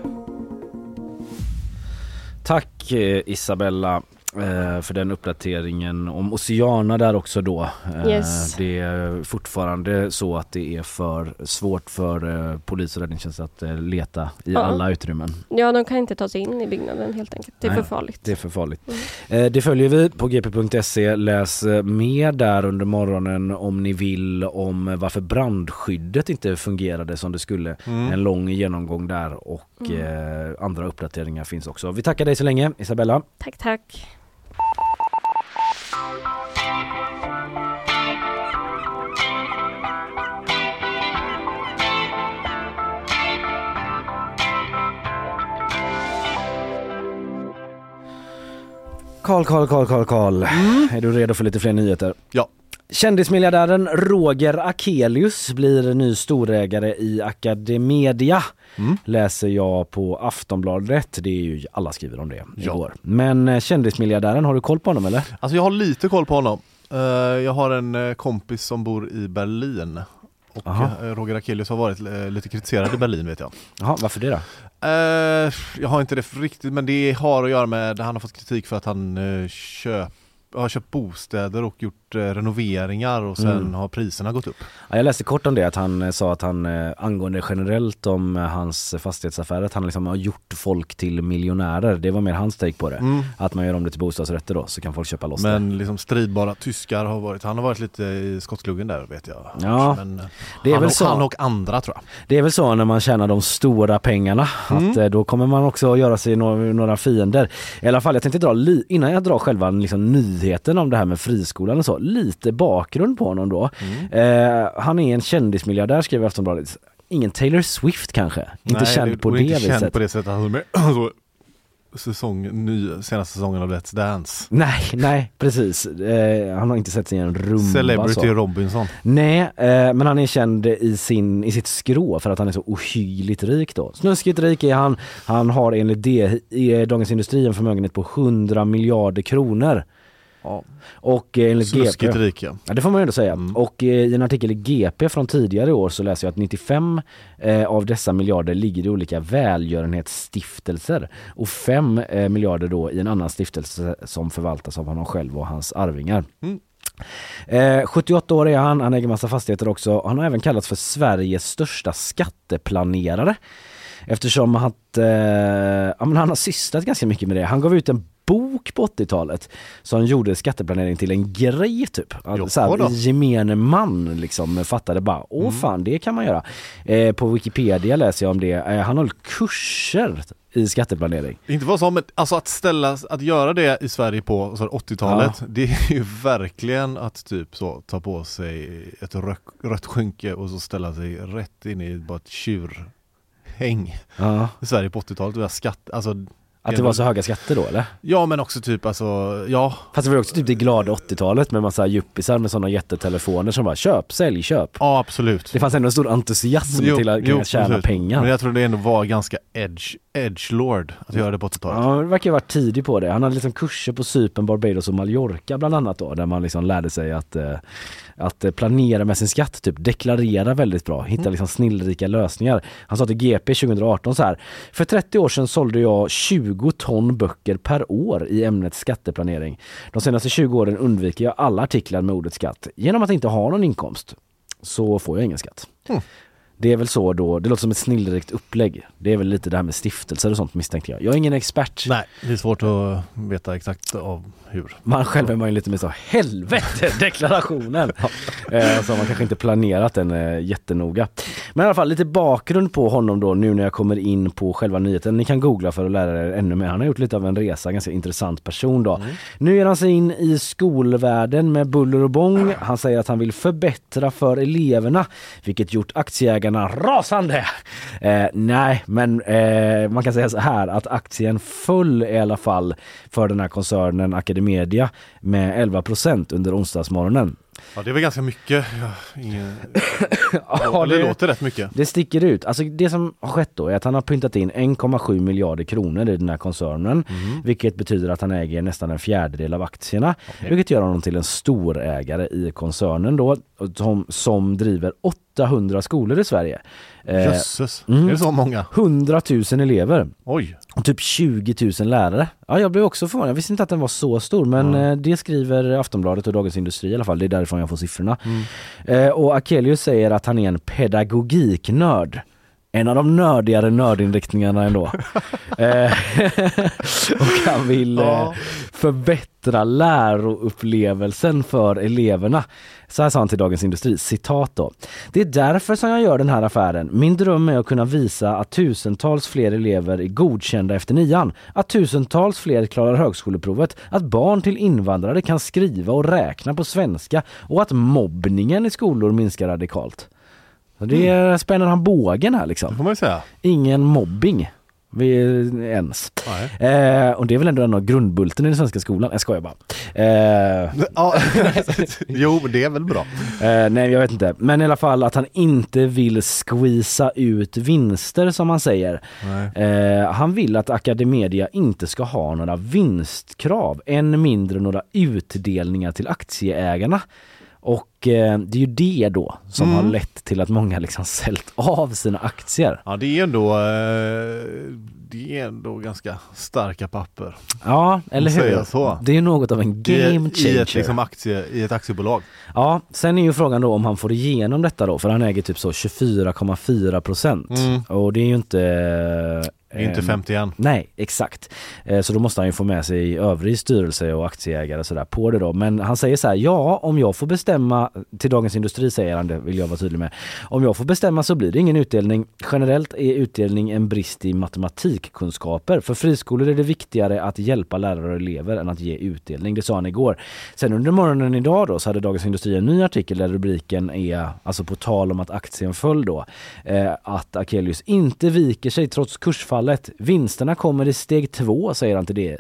Speaker 1: Tack eh, Isabella eh, för den uppdateringen om Oceana där också då. Eh,
Speaker 7: Yes.
Speaker 1: Det är fortfarande så att det är för svårt för eh, polis och räddningstjänst att eh, leta i
Speaker 7: Ja.
Speaker 1: alla utrymmen.
Speaker 7: Ja, de kan inte ta sig in i byggnaden helt enkelt. Det är
Speaker 1: Nej,
Speaker 7: för farligt.
Speaker 1: Det är för farligt.
Speaker 7: Mm.
Speaker 1: Eh, Det följer vi på gp.se. Läs mer där under morgonen om ni vill om varför brandskyddet inte fungerade som det skulle.
Speaker 2: Mm.
Speaker 1: En lång genomgång där och
Speaker 7: Mm.
Speaker 1: eh, andra uppdateringar finns också. Vi tackar dig så länge Isabella.
Speaker 7: Tack, tack.
Speaker 1: Karl, Karl, Karl, Karl, Karl. Är du redo för lite fler nyheter?
Speaker 2: Ja.
Speaker 1: Kändismiljardären Roger Akelius blir ny storägare i Academedia. Läser jag på Aftonbladet. Det är ju, alla skriver om det
Speaker 2: Ja.
Speaker 1: igår. Men eh, kändismiljardären, har du koll på honom eller?
Speaker 2: Alltså jag har lite koll på honom. Eh, jag har en eh, kompis som bor i Berlin. Och
Speaker 1: Aha.
Speaker 2: eh, Roger Akelius har varit eh, lite kritiserad i Berlin vet jag.
Speaker 1: Jaha, varför det då?
Speaker 2: Eh, jag har inte det riktigt men det har att göra med, han har fått kritik för att han eh, köp, har köpt bostäder och gjort eh, renoveringar och sen
Speaker 1: Mm.
Speaker 2: har priserna gått upp.
Speaker 1: Ja, jag läste kort om det, att han eh, sa att han eh, angående generellt om hans fastighetsaffärer, att han liksom har gjort folk till miljonärer. Det var mer hans take på det.
Speaker 2: Mm.
Speaker 1: Att man gör om det till bostadsrätter då, så kan folk köpa loss det.
Speaker 2: Men liksom stridbara tyskar har varit, han har varit lite i skottgluggen där vet jag.
Speaker 1: Ja,
Speaker 2: men,
Speaker 1: det är
Speaker 2: han,
Speaker 1: väl
Speaker 2: och,
Speaker 1: så.
Speaker 2: han och andra tror jag.
Speaker 1: Det är väl så när man tjänar de stora pengarna
Speaker 2: Mm.
Speaker 1: att då kommer man också göra sig några, några fiender. I alla fall jag tänkte dra, li- innan jag drar själva liksom, nyheten om det här med friskolan och så, lite bakgrund på honom då.
Speaker 2: Mm.
Speaker 1: Eh, han är en kändismiljardär skriver Aftonbladet. Ingen Taylor Swift kanske? Inte
Speaker 2: Nej,
Speaker 1: känd på det
Speaker 2: inte
Speaker 1: viset.
Speaker 2: känd på det sättet. Han med alltså, säsong, ny, senaste säsongen av Let's Dance.
Speaker 1: Nej, nej precis. Eh, han har inte sett sig i en rumba
Speaker 2: Celebrity
Speaker 1: så.
Speaker 2: Robinson.
Speaker 1: Nej, eh, men han är känd i, sin, i sitt skrå för att han är så ohyggligt rik då. Snuskigt rik är han. Han har enligt det, i Dagens Industri en förmögenhet på 100 miljarder kronor.
Speaker 2: Ja.
Speaker 1: Och eh, enligt
Speaker 2: Snuskigt
Speaker 1: GP,
Speaker 2: rik ja.
Speaker 1: Ja det får man ju ändå säga.
Speaker 2: Mm.
Speaker 1: Och eh, i en artikel i GP från tidigare år så läser jag att 95 eh, av dessa miljarder ligger i olika välgörenhetsstiftelser och 5 eh, miljarder då i en annan stiftelse som förvaltas av honom själv och hans arvingar.
Speaker 2: Mm.
Speaker 1: Eh, 78 år är han, han äger massa fastigheter också. Han har även kallats för Sveriges största skatteplanerare. Eftersom att, eh, ja, han har sysslat ganska mycket med det. Han gav ut en bok på 80-talet som gjorde skatteplanering till en grej typ. Att,
Speaker 2: Jo,
Speaker 1: så här,
Speaker 2: då.
Speaker 1: gemene man liksom fattade bara, åh fan det kan man göra. Eh, på Wikipedia läser jag om det. Eh, han håller kurser i skatteplanering.
Speaker 2: Inte vad som, men alltså att ställa, att göra det i Sverige på så här 80-talet,
Speaker 1: Ja.
Speaker 2: det är ju verkligen att typ så ta på sig ett rött, rött skynke och så ställa sig rätt in i bara ett tjurhäng
Speaker 1: Ja.
Speaker 2: i Sverige på 80-talet. och göra Skatt, alltså,
Speaker 1: Att det var så höga skatter då eller?
Speaker 2: Ja men också typ alltså, ja.
Speaker 1: Fast det var också typ det glada 80-talet med massa yuppisar med sådana jättetelefoner som bara köp, sälj, köp.
Speaker 2: Ja absolut.
Speaker 1: Det fanns ändå en stor entusiasm till att kunna tjäna
Speaker 2: precis.
Speaker 1: pengar.
Speaker 2: Men jag tror det ändå var ganska edge, edgelord att göra det på 80-talet.
Speaker 1: Ja, det verkar ha varit tidig på det. Han hade liksom kurser på Cypern, Barbados och Mallorca bland annat då, där man liksom lärde sig att, eh, att eh, planera med sin skatt, typ deklarera väldigt bra, hitta liksom snillrika lösningar. Han sa till GP 2018 så här, för 30 år sedan sålde jag 20 ton böcker per år i ämnet skatteplanering. De senaste 20 åren undviker jag alla artiklar med ordet skatt. Genom att inte ha någon inkomst så får jag ingen skatt.
Speaker 2: Mm.
Speaker 1: Det är väl så då, det låter som ett snillrikt upplägg. Det är väl lite det här med stiftelser och sånt misstänker jag. Jag är ingen expert.
Speaker 2: Nej, det är svårt att veta exakt av hur.
Speaker 1: Man själv är man ju lite mer så, helvete deklarationen! eh, så har man kanske inte planerat den eh, jättenoga. Men i alla fall lite bakgrund på honom då nu när jag kommer in på själva nyheten. Ni kan googla för att lära er ännu mer. Han har gjort lite av en resa, ganska intressant person då. Nu ger han sig in i skolvärlden med buller och bång. Han säger att han vill förbättra för eleverna, vilket gjort aktieägarna rasande. Eh, nej, men eh, man kan säga så här att aktien föll i alla fall för den här koncernen Academedia med 11% under onsdagsmorgonen.
Speaker 2: Ja det väl ganska mycket. Ja, ingen...
Speaker 1: Ja,
Speaker 2: det, låter rätt mycket.
Speaker 1: Det sticker ut. Alltså det som har skett då är att han har pyntat in 1,7 miljarder kronor i den här koncernen. Vilket betyder att han äger nästan en fjärdedel av aktierna. Vilket gör honom till en storägare i koncernen då. Som, som driver 800 skolor i Sverige. Eh,
Speaker 2: Jösses,
Speaker 1: mm.
Speaker 2: är det så många?
Speaker 1: 100 000 elever.
Speaker 2: Oj.
Speaker 1: Och typ 20 000 lärare. Ja, jag blev också förvånad. Jag visste inte att den var så stor men eh, det skriver Aftonbladet och Dagens Industri i alla fall. Det är därifrån jag får siffrorna.
Speaker 2: Mm.
Speaker 1: Eh, och Akelius säger att han är en pedagogiknörd. En av de nördigare nördinriktningarna ändå. eh, och han vill eh,
Speaker 2: Ja.
Speaker 1: förbättra läroupplevelsen för eleverna. Så här sa han till Dagens Industri, citat då. Det är därför som jag gör den här affären. Min dröm är att kunna visa att tusentals fler elever är godkända efter nian. Att tusentals fler klarar högskoleprovet. Att barn till invandrare kan skriva och räkna på svenska. Och att mobbningen i skolor minskar radikalt. Så det är, spänner han bågen här liksom.
Speaker 2: Det får man ju säga.
Speaker 1: Ingen mobbing. Vi, ens. Eh, och det är väl ändå en av grundbulten i den svenska skolan. Jag skojar bara. Eh,
Speaker 2: Ja, jo, det är väl bra.
Speaker 1: Eh, nej jag vet inte. Men i alla fall att han inte vill squeeza ut vinster som han säger. Eh, han vill att Academedia inte ska ha några vinstkrav, än mindre några utdelningar till aktieägarna. Och eh, det är ju det då som
Speaker 2: Mm.
Speaker 1: har lett till att många liksom säljt av sina aktier.
Speaker 2: Ja, det är ändå, eh, det är ändå ganska starka papper.
Speaker 1: Ja, eller hur?
Speaker 2: så.
Speaker 1: Det är något av en
Speaker 2: I,
Speaker 1: game
Speaker 2: i,
Speaker 1: changer.
Speaker 2: ett, liksom aktie, I ett aktiebolag.
Speaker 1: Ja, sen är ju frågan då om han får igenom detta då, för han äger typ så 24,4 procent.
Speaker 2: Mm.
Speaker 1: Och det är ju inte...
Speaker 2: Inte
Speaker 1: ehm,
Speaker 2: 51.
Speaker 1: Nej, exakt. Eh, Så då måste han ju få med sig övrig styrelse och aktieägare och sådär på det då. Men han säger så här, ja om jag får bestämma, till Dagens Industri säger han det, vill jag vara tydlig med. Om jag får bestämma så blir det ingen utdelning. Generellt är utdelning en brist i matematikkunskaper. För friskolor är det viktigare att hjälpa lärare och elever än att ge utdelning. Det sa han igår. Sen under morgonen idag då så hade Dagens Industri en ny artikel där rubriken är, alltså på tal om att aktien föll då, eh, att Akelius inte viker sig trots kursfallet. Vinsterna kommer i steg två säger han till det.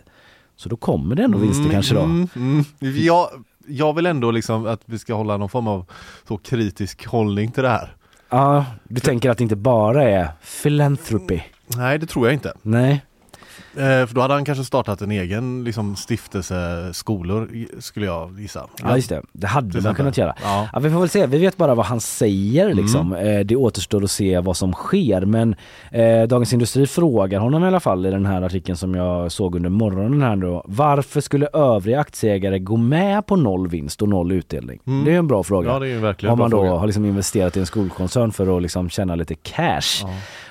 Speaker 1: Så då kommer det ändå vinster kanske då.
Speaker 2: Mm, mm. Jag, jag vill ändå liksom att vi ska hålla någon form av så kritisk hållning till det här.
Speaker 1: Ja, du tänker att det inte bara är philanthropy?
Speaker 2: Nej, det tror jag inte.
Speaker 1: Nej.
Speaker 2: Eh, för då hade han kanske startat en egen liksom, stiftelse skolor skulle jag gissa.
Speaker 1: Ja just det, det hade
Speaker 2: Till
Speaker 1: man
Speaker 2: exempel.
Speaker 1: kunnat göra.
Speaker 2: Ja.
Speaker 1: Ja, vi får väl se, vi vet bara vad han säger liksom.
Speaker 2: Mm.
Speaker 1: Eh, Det återstår att se vad som sker men eh, Dagens Industri frågar honom i alla fall i den här artikeln som jag såg under morgonen här då. Varför skulle övriga aktieägare gå med på noll vinst och noll utdelning?
Speaker 2: Mm.
Speaker 1: Det är en bra fråga.
Speaker 2: Ja, det är ju verkligen
Speaker 1: Om man
Speaker 2: bra
Speaker 1: då
Speaker 2: fråga.
Speaker 1: har liksom investerat i en skolkoncern för att liksom tjäna lite cash.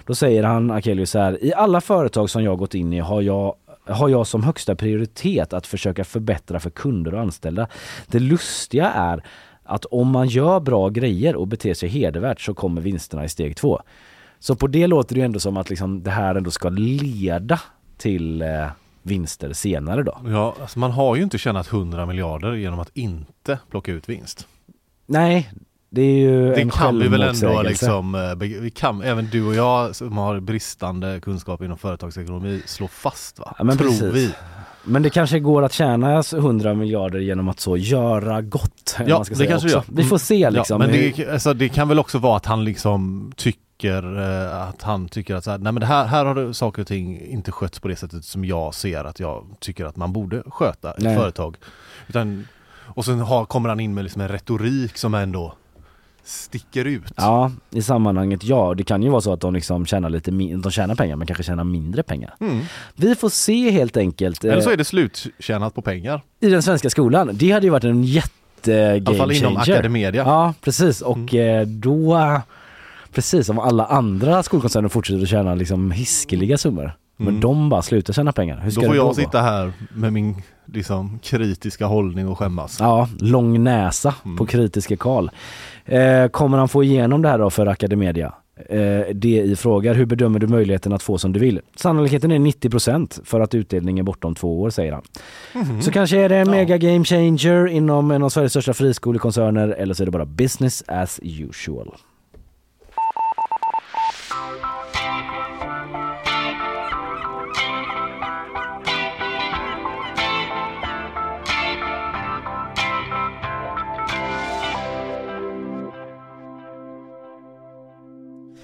Speaker 1: Då säger han, Akelius så här, i alla företag som jag gått in i har jag har jag som högsta prioritet att försöka förbättra för kunder och anställda. Det lustiga är att om man gör bra grejer och beter sig hedervärt så kommer vinsterna i steg två. Så på det låter det ju ändå som att liksom det här ändå ska leda till eh, vinster senare då.
Speaker 2: Ja, alltså man har ju inte tjänat 100 miljarder genom att inte plocka ut vinst.
Speaker 1: Nej, det är ju
Speaker 2: Det
Speaker 1: en
Speaker 2: kan vi väl ändå liksom, eh, vi kan, även du och jag som har bristande kunskap inom företagsekonomi slå fast va?
Speaker 1: Ja, men
Speaker 2: Tror
Speaker 1: precis.
Speaker 2: vi.
Speaker 1: Men det kanske går att tjäna 100 miljarder genom att så göra gott.
Speaker 2: Ja,
Speaker 1: man ska
Speaker 2: det
Speaker 1: säga
Speaker 2: kanske
Speaker 1: också.
Speaker 2: gör.
Speaker 1: Vi får se
Speaker 2: Mm.
Speaker 1: liksom.
Speaker 2: Ja, men
Speaker 1: hur-
Speaker 2: det, alltså, det kan väl också vara att han liksom tycker eh, att han tycker att så här, nej men det här, här har det saker och ting inte skötts på det sättet som jag ser att jag tycker att man borde sköta ett
Speaker 1: Nej.
Speaker 2: företag. Utan, och sen har, kommer han in med liksom en retorik som ändå sticker ut.
Speaker 1: Ja, i sammanhanget ja. Det kan ju vara så att de liksom tjänar lite de tjänar pengar men kanske tjänar mindre pengar.
Speaker 2: Mm.
Speaker 1: Vi får se helt enkelt.
Speaker 2: Eller så
Speaker 1: eh,
Speaker 2: är det sluttjänat på pengar.
Speaker 1: I den svenska skolan. Det hade ju varit en jätte
Speaker 2: I
Speaker 1: game
Speaker 2: alla fall inom
Speaker 1: changer.
Speaker 2: Academedia.
Speaker 1: Ja, precis. Och
Speaker 2: Mm.
Speaker 1: eh, då, precis om alla andra skolkoncerner fortsätter att tjäna liksom hiskeliga summor. Men
Speaker 2: Mm.
Speaker 1: de bara slutar tjäna pengar. Hur ska
Speaker 2: Då får jag
Speaker 1: gå?
Speaker 2: sitta här med min liksom, kritiska hållning och skämmas.
Speaker 1: Ja, lång näsa
Speaker 2: Mm.
Speaker 1: på kritiska Karl. Eh, kommer han få igenom det här då för Academedia? Eh, det i frågar, hur bedömer du möjligheten att få som du vill? Sannolikheten är 90% för att utdelning är bortom två år säger han.
Speaker 2: Mhm.
Speaker 1: Så kanske är det en mega game changer inom en av Sveriges största friskolekoncerner eller så är det bara business as usual.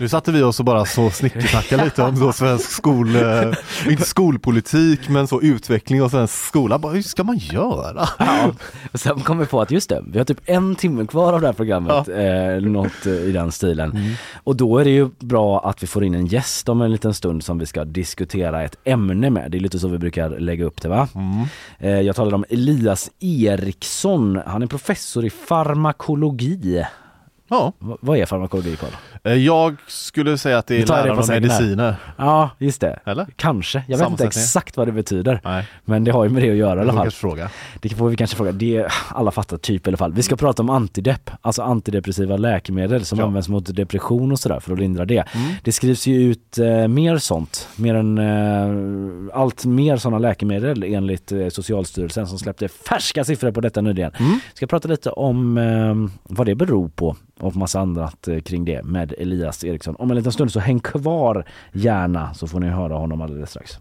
Speaker 2: Nu satte vi oss och bara så snickersnackade lite om så svensk skol, eh, inte skolpolitik men så utveckling av svensk skola. Bara, hur ska man göra?
Speaker 1: Ja. Och sen kom vi på att just det, vi har typ en timme kvar av det här programmet, ja. eh, något eh, i den stilen. Mm. Och då är det ju bra att vi får in en gäst om en liten stund som vi ska diskutera ett ämne med. Det är lite så vi brukar lägga upp det va? Mm. Eh, jag talade om Elias Eriksson, han är professor i farmakologi.
Speaker 2: Ja.
Speaker 1: V vad är farmakologi Karl?
Speaker 2: Eh, jag skulle säga att det är läran om mediciner.
Speaker 1: Ja, just det.
Speaker 2: Eller?
Speaker 1: Kanske. Jag vet inte exakt vad det betyder. Nej. Men det har ju med det att göra i alla fall.
Speaker 2: Fråga.
Speaker 1: Det får vi kanske fråga. Det alla fattar typ i alla fall. Vi ska mm. prata om antidepp, alltså antidepressiva läkemedel som ja. används mot depression och sådär för att lindra det. Mm. Det skrivs ju ut eh, mer sånt, mer än eh, allt mer sådana läkemedel enligt eh, Socialstyrelsen som släppte färska siffror på detta nyligen. Mm. Ska prata lite om eh, vad det beror på och massa annat eh, kring det med Elias Eriksson. Om en liten stund så häng kvar gärna så får ni höra honom alldeles strax.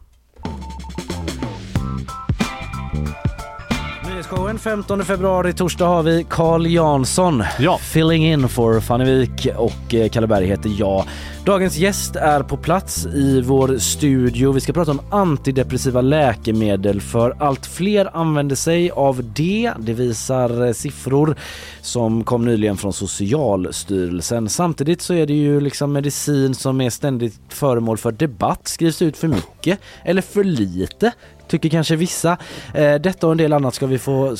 Speaker 1: Nyhetsshowen 15 februari, torsdag har vi Carl Jansson.
Speaker 2: Ja.
Speaker 1: Filling in for Fannevik och eh, Kalle Berg heter jag. Dagens gäst är på plats i vår studio. Vi ska prata om antidepressiva läkemedel för allt fler använder sig av det. Det visar eh, siffror som kom nyligen från Socialstyrelsen. Samtidigt så är det ju liksom medicin som är ständigt föremål för debatt. Skrivs ut för mycket eller för lite? Tycker kanske vissa. Eh, detta och en del annat ska vi få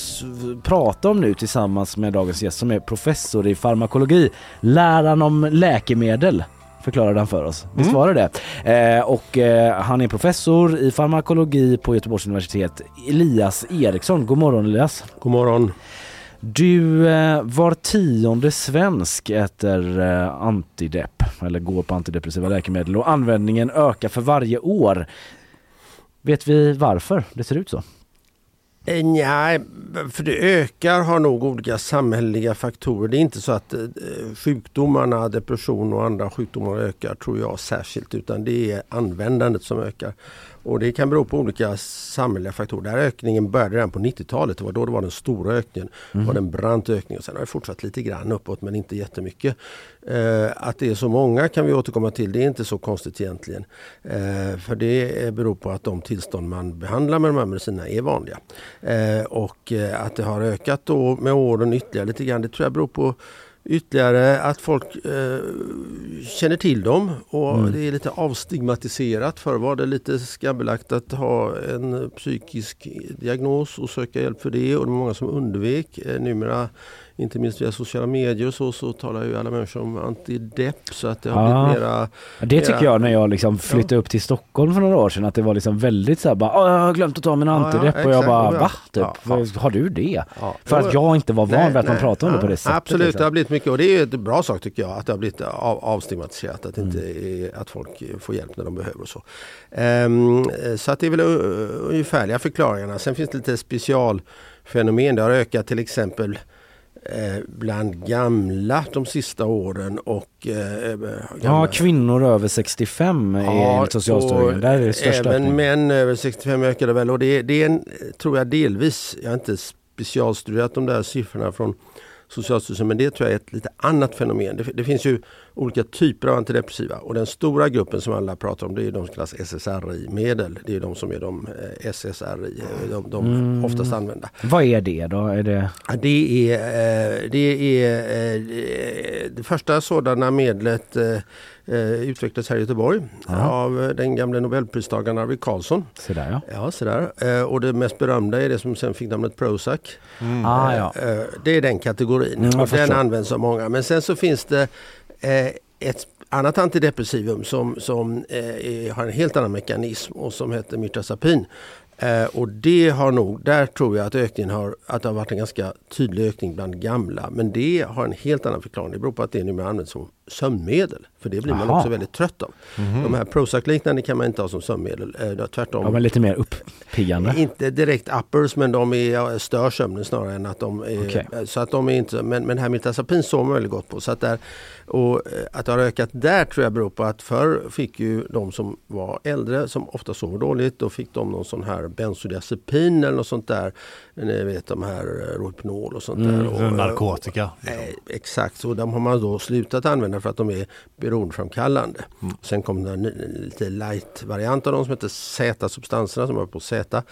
Speaker 1: prata om nu tillsammans med dagens gäst som är professor i farmakologi. Läran om läkemedel förklarade han för oss. Visst mm. var det det? Eh, och eh, han är professor i farmakologi på Göteborgs universitet. Elias Eriksson. God morgon Elias.
Speaker 8: God morgon.
Speaker 1: Du, eh, var tionde svensk äter eh, antidepp eller går på antidepressiva läkemedel och användningen ökar för varje år. Vet vi varför det ser ut så?
Speaker 8: Eh, Nej, för det ökar har nog olika samhälleliga faktorer. Det är inte så att eh, sjukdomarna, depression och andra sjukdomar ökar tror jag särskilt utan det är användandet som ökar. Och det kan bero på olika samhälleliga faktorer. Den här ökningen började redan på 90-talet. Det var då det var den stora ökningen. Mm. Det var en brant ökning och sen har det fortsatt lite grann uppåt men inte jättemycket. Eh, att det är så många kan vi återkomma till. Det är inte så konstigt egentligen. Eh, för det beror på att de tillstånd man behandlar med de här medicinerna är vanliga. Eh, och eh, att det har ökat då med åren ytterligare lite grann. Det tror jag beror på Ytterligare att folk eh, känner till dem och mm. det är lite avstigmatiserat. Förr var det lite skambelagt att ha en psykisk diagnos och söka hjälp för det och det var många som undvek. Eh, numera inte minst via sociala medier och så, så talar ju alla människor om antidepp så att det har ja. blivit mera...
Speaker 1: Det tycker mera... jag när jag liksom flyttade ja. upp till Stockholm för några år sedan att det var liksom väldigt såhär bara jag har glömt att ta min antidepp ja, och jag bara va? Typ, Har du det? För att jag inte var van vid att man pratar om det på det sättet.
Speaker 8: Absolut, liksom. det har blivit mycket och det är ett bra sak tycker jag att det har blivit av, avstigmatiserat att, mm. inte, att folk får hjälp när de behöver och så. Um, så att det är väl ungefärliga förklaringarna. Sen finns det lite specialfenomen. Det har ökat till exempel bland gamla de sista åren och eh,
Speaker 1: Ja, kvinnor över 65 är ja, enligt Socialstyrelsen. Där är det största
Speaker 8: Även män över 65 ökade väl och det, det är en, tror jag delvis, jag har inte specialstuderat de där siffrorna från Socialstyrelsen. Men det tror jag är ett lite annat fenomen. Det, det, finns ju olika typer av antidepressiva och den stora gruppen som alla pratar om det är de som kallas SSRI-medel. Det är de som är de eh, SSRI, eh, de, de mm. oftast använda.
Speaker 1: Vad är det då? Är det...
Speaker 8: Det är, eh, det, är det första sådana medlet utvecklades här i Göteborg Aha. av den gamle nobelpristagaren Arvid Carlsson.
Speaker 1: Så där, ja.
Speaker 8: Ja, så där. Och det mest berömda är det som sen fick namnet Prozac.
Speaker 1: Mm. Ah, ja.
Speaker 8: Det är den kategorin mm, och den används av många. Men sen så finns det Eh, ett annat antidepressivum som, som eh, har en helt annan mekanism och som heter Mirtazapin. Eh, och det har nog, där tror jag att ökningen har, att det har varit en ganska tydlig ökning bland gamla. Men det har en helt annan förklaring. Det beror på att det numera används som sömnmedel. För det blir Aha. man också väldigt trött av. Mm -hmm. De här Prozac-liknande kan man inte ha som sömnmedel. Eh, tvärtom.
Speaker 1: Ja, men lite mer upp. Piggande?
Speaker 8: Inte direkt uppers men de är, stör sömnen snarare än att de är,
Speaker 1: Okej.
Speaker 8: så att de är inte, men, men här mirtazapin sover man väldigt gott på. Så att, där, och eh, att det har ökat där tror jag beror på att förr fick ju de som var äldre som ofta sover dåligt, då fick de någon sån här bensodiazepin eller något sånt där. Ni vet de här eh, Rohypnol och sånt
Speaker 2: Mm,
Speaker 8: där. Och,
Speaker 2: narkotika.
Speaker 8: Eh, exakt, så de har man då slutat använda för att de är beroendeframkallande.
Speaker 2: Mm.
Speaker 8: Sen kom det en lite light-variant av dem som heter Z-substanserna som var på Z.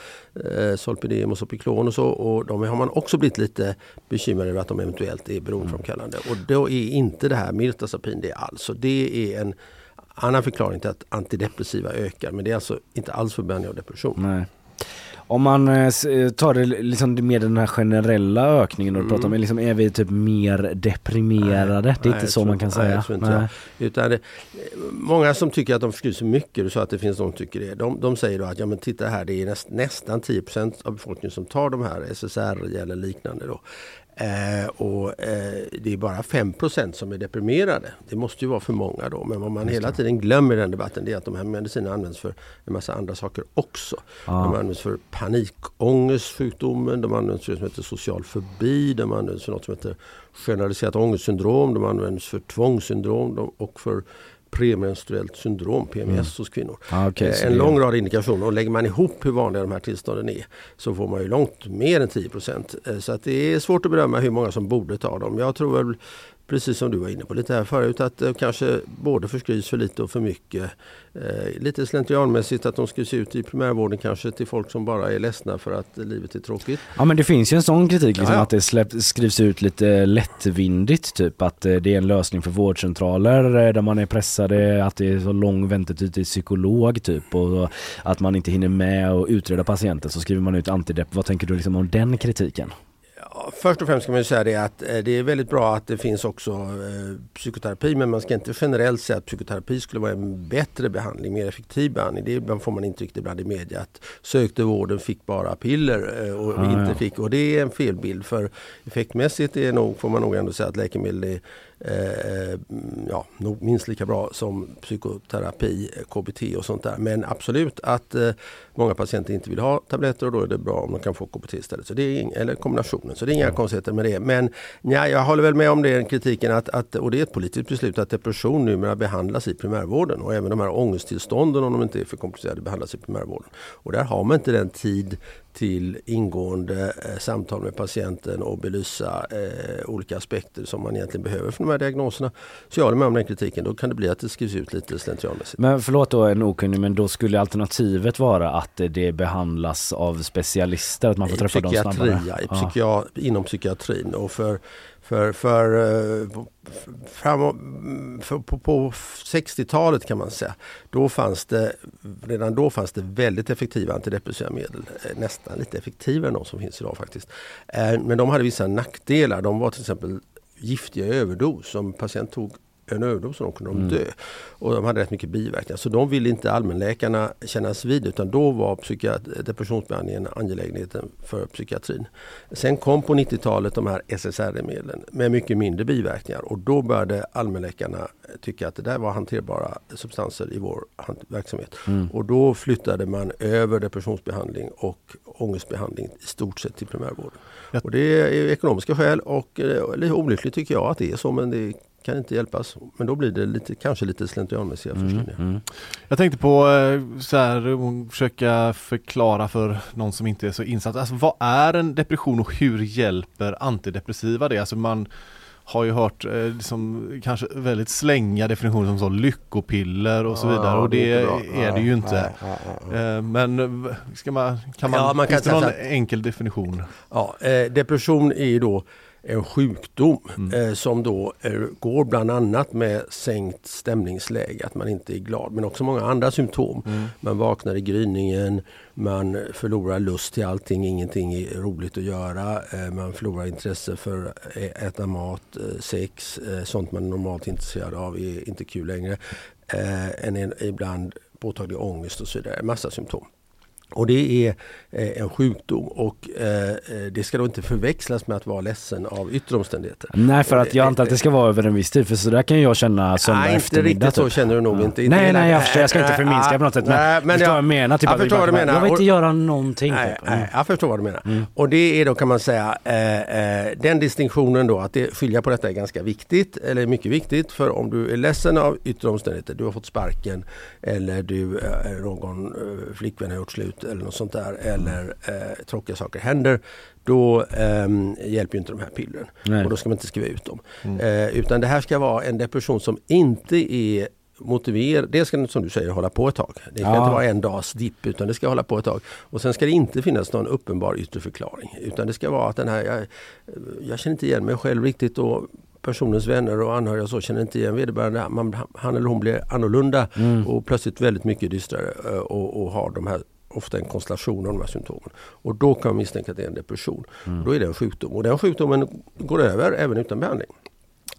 Speaker 8: Eh, Solpidem och Sopiklon och så. Och de har man också blivit lite bekymrade över att de eventuellt är beroendeframkallande. Och då är inte det här mirtazapin det alls. Så det är en annan förklaring till att antidepressiva ökar. Men det är alltså inte alls för behandling av depression.
Speaker 1: Nej. Om man eh, eh, tar det liksom med den här generella ökningen och
Speaker 8: Mm.
Speaker 1: pratar om, liksom, är vi typ mer deprimerade? det är
Speaker 8: Nej,
Speaker 1: inte så man kan
Speaker 8: nej,
Speaker 1: säga.
Speaker 8: jag. Utan det, många som tycker att de förskriver sig mycket, du sa att det finns de som tycker det. De, de säger då att ja men titta här, det är näst, nästan 10% av befolkningen som tar de här SSRI eller liknande. Då. Eh, och eh, det är bara 5% som är deprimerade. Det måste ju vara för många då. Men vad man hela tiden glömmer i den debatten det är att de här medicinerna används för en massa andra saker också.
Speaker 1: Ah.
Speaker 8: De används för panikångestsjukdomen, de används för det som heter social fobi, de används för något som heter generaliserat ångestsyndrom, de används för tvångssyndrom de- och för premenstruellt syndrom, PMS,
Speaker 1: Mm.
Speaker 8: hos kvinnor.
Speaker 1: Ah, okej,
Speaker 8: Eh, en lång rad indikationer och lägger man ihop hur vanliga de här tillstånden är så får man ju långt mer än 10 Eh, Så att det är svårt att bedöma hur många som borde ta dem. Jag tror väl precis som du var inne på lite här förut att det kanske både förskrivs för lite och för mycket. Eh, lite slentrianmässigt att de skrivs ut i primärvården kanske till folk som bara är ledsna för att livet är tråkigt.
Speaker 1: Ja men det finns ju en sån kritik liksom
Speaker 8: Ja, ja.
Speaker 1: att det släpp, skrivs ut lite lättvindigt typ att eh, det är en lösning för vårdcentraler eh, där man är pressade, att det är så lång väntetid till psykolog typ och att man inte hinner med att utreda patienten så skriver man ut antidepp. Vad tänker du liksom om den kritiken?
Speaker 8: Ja, Först och främst ska man säga det att eh, det är väldigt bra att det finns också eh, psykoterapi men man ska inte generellt säga att psykoterapi skulle vara en bättre behandling, mer effektiv behandling. Det ibland får man intryck ibland i media att sökte vården fick bara piller eh, och
Speaker 1: Ah,
Speaker 8: inte
Speaker 1: ja.
Speaker 8: fick och det är en felbild för effektmässigt är nog, får man nog ändå säga att läkemedel är eh, mm, ja, minst lika bra som psykoterapi, eh, KBT och sånt där. Men absolut att eh, många patienter inte vill ha tabletter och då är det bra om de kan få KBT istället. Så det är eller kombinationen. Så det är inga konstigheter med det. Men ja, jag håller väl med om den kritiken att, att, och det är ett politiskt beslut att depression numera behandlas i primärvården och även de här ångesttillstånden om de inte är för komplicerade behandlas i primärvården. Och där har man inte den tid till ingående eh, samtal med patienten och belysa eh, olika aspekter som man egentligen behöver för de här diagnoserna. Så jag håller med om den kritiken. Då kan det bli att det skrivs ut lite slentrianmässigt.
Speaker 1: Men förlåt då en okunnig men då skulle alternativet vara att det behandlas av specialister, att man får
Speaker 8: I
Speaker 1: träffa dem snabbare?
Speaker 8: ja, i
Speaker 1: Ja.
Speaker 8: psykia, inom psykiatrin och för, för, för, eh, fram, för på, på 60-talet kan man säga, då fanns det, redan då fanns det väldigt effektiva antidepressiva medel, eh, nästan lite effektivare än de som finns idag faktiskt. Eh, men de hade vissa nackdelar, de var till exempel giftiga i överdos, om patient tog en överdos så kunde de
Speaker 1: Mm.
Speaker 8: dö. Och de hade rätt mycket biverkningar. Så de ville inte allmänläkarna kännas vid utan då var depressionsbehandlingen angelägenheten för psykiatrin. Sen kom på 90-talet de här SSRI-medlen med mycket mindre biverkningar och då började allmänläkarna tycka att det där var hanterbara substanser i vår verksamhet.
Speaker 1: Mm.
Speaker 8: Och då flyttade man över depressionsbehandling och ångestbehandling i stort sett till primärvården. Och det är ekonomiska skäl och eh, lite olyckligt tycker jag att det är så men det kan inte hjälpas. Men då blir det lite, kanske lite slentrianmässiga
Speaker 1: Mm,
Speaker 8: förskrivningar.
Speaker 2: Jag tänkte på eh, så här, försöka förklara för någon som inte är så insatt. Alltså, vad är en depression och hur hjälper antidepressiva det? Alltså man har ju hört eh, liksom, kanske väldigt slänga definitioner som så lyckopiller och så
Speaker 8: Ja,
Speaker 2: vidare och
Speaker 8: det
Speaker 2: det
Speaker 8: är
Speaker 2: det ju
Speaker 8: Ja,
Speaker 2: inte.
Speaker 8: ja, ja,
Speaker 2: Men ska man, kan man,
Speaker 8: Ja, man kan
Speaker 2: finns det någon enkel definition?
Speaker 8: Ja, eh, depression är ju då en sjukdom eh, som då eh, går bland annat med sänkt stämningsläge, att man inte är glad, men också många andra symptom. Man vaknar i gryningen, man förlorar lust till allting, ingenting är roligt att göra, eh, man förlorar intresse för att äta mat, eh, sex, eh, sånt man normalt är intresserad av är inte kul längre. Eh, en, en, ibland påtaglig ångest och så vidare, massa symptom. Och det är eh, en sjukdom och eh, eh, det ska då inte förväxlas med att vara ledsen av yttre omständigheter.
Speaker 1: Nej för att jag antar att det ska vara över en viss tid för så där kan jag känna söndag
Speaker 8: Nej, inte riktigt så
Speaker 1: typ.
Speaker 8: känner du nog
Speaker 1: Ja.
Speaker 8: inte.
Speaker 1: nej nej jag förstår, jag ska inte förminska på något sätt men,
Speaker 8: nej, men
Speaker 1: förstår
Speaker 8: jag-
Speaker 1: jag menar. Typ
Speaker 8: jag förstår vad du menar.
Speaker 1: Jag vill inte göra någonting.
Speaker 8: Nej,
Speaker 1: typ. Mm.
Speaker 8: nej, jag förstår vad du menar. Och det är då kan man säga, eh, den distinktionen då, att det, skilja på detta är ganska viktigt, eller mycket viktigt. För om du är ledsen av yttre omständigheter, du har fått sparken eller du, någon flickvän har gjort slut eller något sånt där, eller eh, tråkiga saker händer. Då ehm, hjälper inte de här pillren.
Speaker 1: Nej.
Speaker 8: Och då ska man inte skriva ut dem. Eh, utan det här ska vara en depression som inte är motiverad. Det ska som du säger hålla på ett tag. Det ska
Speaker 1: Ja.
Speaker 8: inte vara en dags dipp utan det ska hålla på ett tag. Och sen ska det inte finnas någon uppenbar yttre förklaring. Utan det ska vara att den här, jag, jag känner inte igen mig själv riktigt och personens vänner och anhöriga och så känner inte igen vederbörande. Man, han eller hon blir annorlunda
Speaker 1: Mm.
Speaker 8: och plötsligt väldigt mycket dystrare eh, och, och har de här ofta en konstellation av de här symptomen. Och då kan man misstänka att det är en depression.
Speaker 1: Mm.
Speaker 8: Då är det en sjukdom och den sjukdomen går över även utan behandling.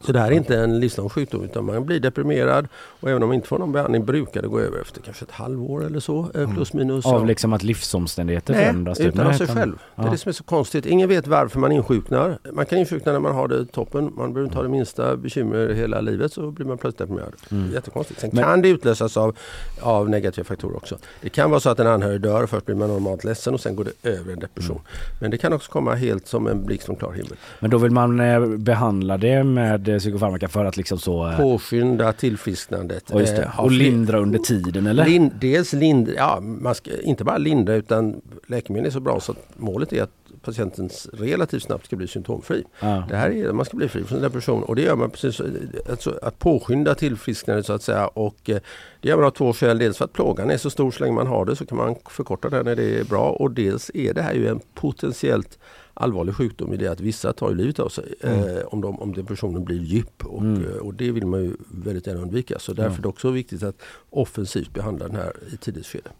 Speaker 8: Så det här är inte en livslång sjukdom utan man blir deprimerad och även om man inte får någon behandling brukar det gå över efter kanske ett halvår eller så. eh, Plus minus.
Speaker 1: Av
Speaker 8: Ja.
Speaker 1: liksom att livsomständigheter
Speaker 8: Nej,
Speaker 1: förändras? typ.
Speaker 8: utan av sig själv. Det är
Speaker 1: ja.
Speaker 8: det som är så konstigt. Ingen vet varför man insjuknar. Man kan insjukna när man har det toppen. Man behöver inte ha det minsta bekymmer hela livet så blir man plötsligt deprimerad.
Speaker 1: Mm.
Speaker 8: Jättekonstigt. Sen
Speaker 1: Men-
Speaker 8: kan det utlösas av, av negativa faktorer också. Det kan vara så att en anhörig dör. Först blir man normalt ledsen och sen går det över en depression.
Speaker 1: Mm.
Speaker 8: Men det kan också komma helt som en blixt från klar himmel.
Speaker 1: Men då vill man eh, behandla det med eh, psykofarmaka för att liksom så... eh,
Speaker 8: Påskynda tillfrisknandet. Eh,
Speaker 1: Och
Speaker 8: fler-
Speaker 1: lindra under tiden eller?
Speaker 8: Lin, dels lindra, ja, man ska inte bara lindra utan läkemedel är så bra så att målet är att patienten relativt snabbt ska bli symptomfri.
Speaker 1: Ja.
Speaker 8: Det här är, man ska bli fri från depression och det gör man precis så- alltså, att påskynda tillfrisknandet så att säga. Och, det gör man av två skäl. Dels för att plågan är så stor så länge man har det så kan man förkorta den när det är bra och dels är det här ju en potentiellt allvarlig sjukdom i det att vissa tar livet av sig
Speaker 1: Mm.
Speaker 8: eh, om, de, om depressionen blir djup och,
Speaker 1: Mm.
Speaker 8: eh, och det vill man ju väldigt gärna undvika. Så därför är det också viktigt att offensivt behandla den här i tidigt skede.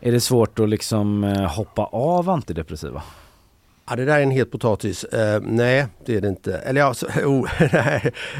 Speaker 1: Är det svårt att liksom eh, hoppa av antidepressiva?
Speaker 8: Ja, det där är en het potatis. Eh, nej, det är det inte. Eller ja, så, oh,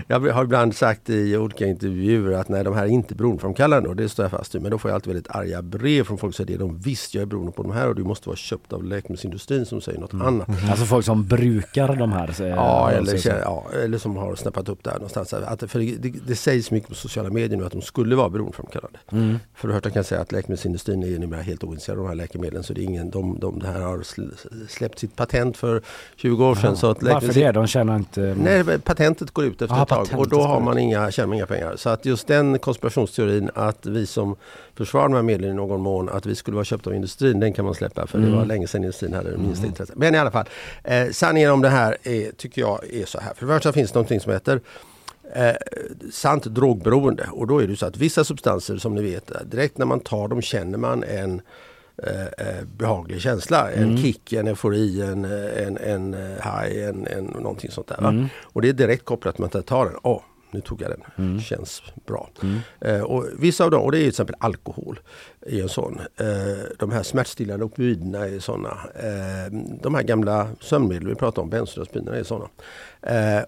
Speaker 8: jag har ibland sagt i olika intervjuer att nej, de här är inte beroendeframkallande och det står jag fast vid. Men då får jag alltid väldigt arga brev från folk som säger det de visst, jag är beroende på de här och du måste vara köpt av läkemedelsindustrin som säger något annat.
Speaker 1: Alltså folk som brukar de här? eh,
Speaker 8: Ja eller,
Speaker 1: alltså,
Speaker 8: känner- ja, eller som har snappat upp det här någonstans. Att, för det, det, det sägs mycket på sociala medier nu att de skulle vara beroendeframkallande.
Speaker 1: Mm.
Speaker 8: För det första kan jag säga att läkemedelsindustrin är numera helt ointresserad av de här läkemedlen. Så det är ingen, de, de, det här har sl- släppt sitt patent för 20 år sedan.
Speaker 1: Jaha.
Speaker 8: Så att
Speaker 1: Varför det? De tjänar inte...
Speaker 8: Nej, patentet går ut efter
Speaker 1: Aha,
Speaker 8: ett tag och då har man inga, tjänar man inga pengar. Så att just den konspirationsteorin att vi som försvarar de här medlen i någon mån, att vi skulle vara köpta av industrin, den kan man släppa för det
Speaker 1: Mm.
Speaker 8: var länge sedan industrin hade det minsta intresse. Men i alla fall, eh, sanningen om det här är, tycker jag är så här. För det första finns det någonting som heter Eh, sant drogberoende och då är det så att vissa substanser som ni vet direkt när man tar dem känner man en eh, eh, behaglig känsla. En
Speaker 1: Mm.
Speaker 8: kick, en eufori, en, eh, en, en eh, high, en, en, någonting sånt där.
Speaker 1: Mm.
Speaker 8: Och det är direkt kopplat med att jag tar den. Åh, nu tog jag den.
Speaker 1: Mm.
Speaker 8: Känns bra. Eh, och vissa av dem, och det är till exempel alkohol, är en sån. Eh, de här smärtstillande opioiderna är sådana. De här gamla sömnmedel vi pratar om, bensodiazepinerna är sådana.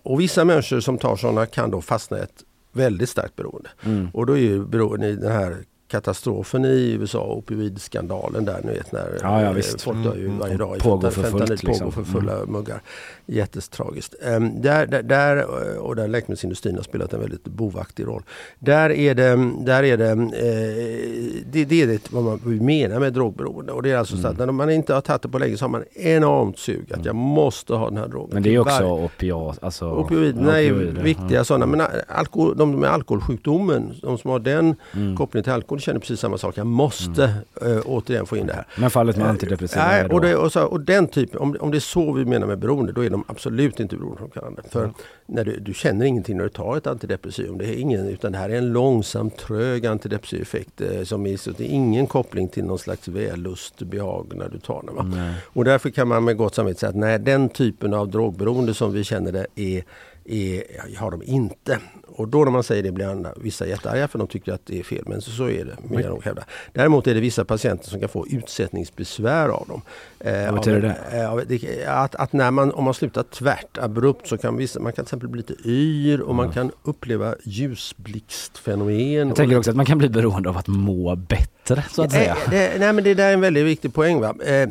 Speaker 8: Och vissa människor som tar sådana kan då fastna i ett väldigt starkt beroende.
Speaker 1: Mm.
Speaker 8: Och då är ju beroende i den här katastrofen i USA, opioidskandalen där ni vet när
Speaker 1: Ja, ja,
Speaker 8: eh, folk dör ju
Speaker 1: Mm.
Speaker 8: varje dag.
Speaker 1: Pågår för fullt,
Speaker 8: fentanyl
Speaker 1: liksom.
Speaker 8: Pågår för fulla
Speaker 1: Mm.
Speaker 8: muggar. Jättetragiskt. Um, där, där, där, eh, och där läkemedelsindustrin har spelat en väldigt bovaktig roll. Där är det, där är det, eh, det, det är det vad man menar med drogberoende. Och det är alltså så att när man inte har tagit det på länge så har man enormt sug att jag måste ha den här drogen.
Speaker 1: Men det är också
Speaker 8: Till
Speaker 1: opiat, alltså...
Speaker 8: Opioiderna är
Speaker 1: opioider,
Speaker 8: viktiga
Speaker 1: ja.
Speaker 8: sådana. Men alkohol, de med alkoholsjukdomen, de som har den
Speaker 1: Mm.
Speaker 8: kopplingen till alkohol känner precis samma sak. Jag måste eh, återigen få in det här.
Speaker 1: Men fallet med
Speaker 8: Eh,
Speaker 1: antidepressiva
Speaker 8: Nej,
Speaker 1: då?
Speaker 8: och, det, och, så, och den typen, om, om det är så vi menar med beroende, då är de absolut inte beroendeframkallande. För när du, du känner ingenting när du tar ett antidepressivum. Det är ingen, utan det här är en långsam, trög antidepressiv effekt. Eh, som är, så det är ingen koppling till någon slags vällust, behag när du tar den. Och därför kan man med gott samvete säga att nej, den typen av drogberoende som vi känner det är är, har de inte. Och då när man säger det blir andra, vissa jättearga för de tycker att det är fel. Men så, så är det, vill jag nog hävda. Däremot är det vissa patienter som kan få utsättningsbesvär av dem. Eh,
Speaker 1: Vad betyder det?
Speaker 8: Eh, det? Att, att när man, om man slutar tvärt, abrupt, så kan vissa, man kan till exempel bli lite yr och man kan uppleva ljusblixtfenomen.
Speaker 1: Jag tänker också att man kan bli beroende av att må bättre så att säga.
Speaker 8: Eh, det, nej men det där är en väldigt viktig poäng. Va? Eh,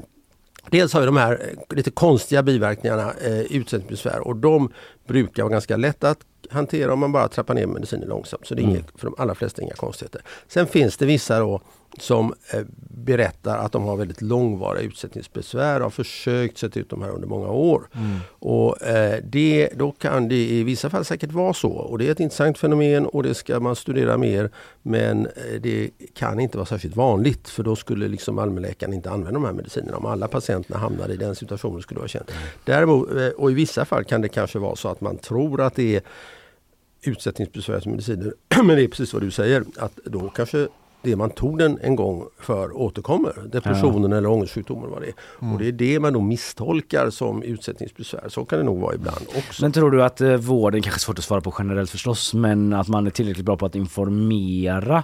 Speaker 8: dels har vi de här eh, lite konstiga biverkningarna, eh, utsättningsbesvär och de brukar vara ganska lätta att hantera om man bara trappar ner medicinen långsamt. Så det är
Speaker 1: Mm.
Speaker 8: inget, för de allra flesta inga konstigheter. Sen finns det vissa då som eh, berättar att de har väldigt långvariga utsättningsbesvär och har försökt sätta ut de här under många år.
Speaker 1: Mm.
Speaker 8: Och eh, det, Då kan det i vissa fall säkert vara så. Och Det är ett intressant fenomen och det ska man studera mer. Men eh, det kan inte vara särskilt vanligt för då skulle liksom allmänläkaren inte använda de här medicinerna. Om alla patienterna hamnade i den situationen skulle det vara känt. Däremot, eh, och i vissa fall kan det kanske vara så att man tror att det är utsättningsbesvärsmediciner. Men det är precis vad du säger. Att då kanske det man tog den en gång för återkommer. Depressionen eller ångestsjukdomen vad det är.
Speaker 1: Mm.
Speaker 8: Och det är det man då misstolkar som utsättningsbesvär. Så kan det nog vara ibland också.
Speaker 1: Men tror du att eh, vården, kanske svårt att svara på generellt förstås, men att man är tillräckligt bra på att informera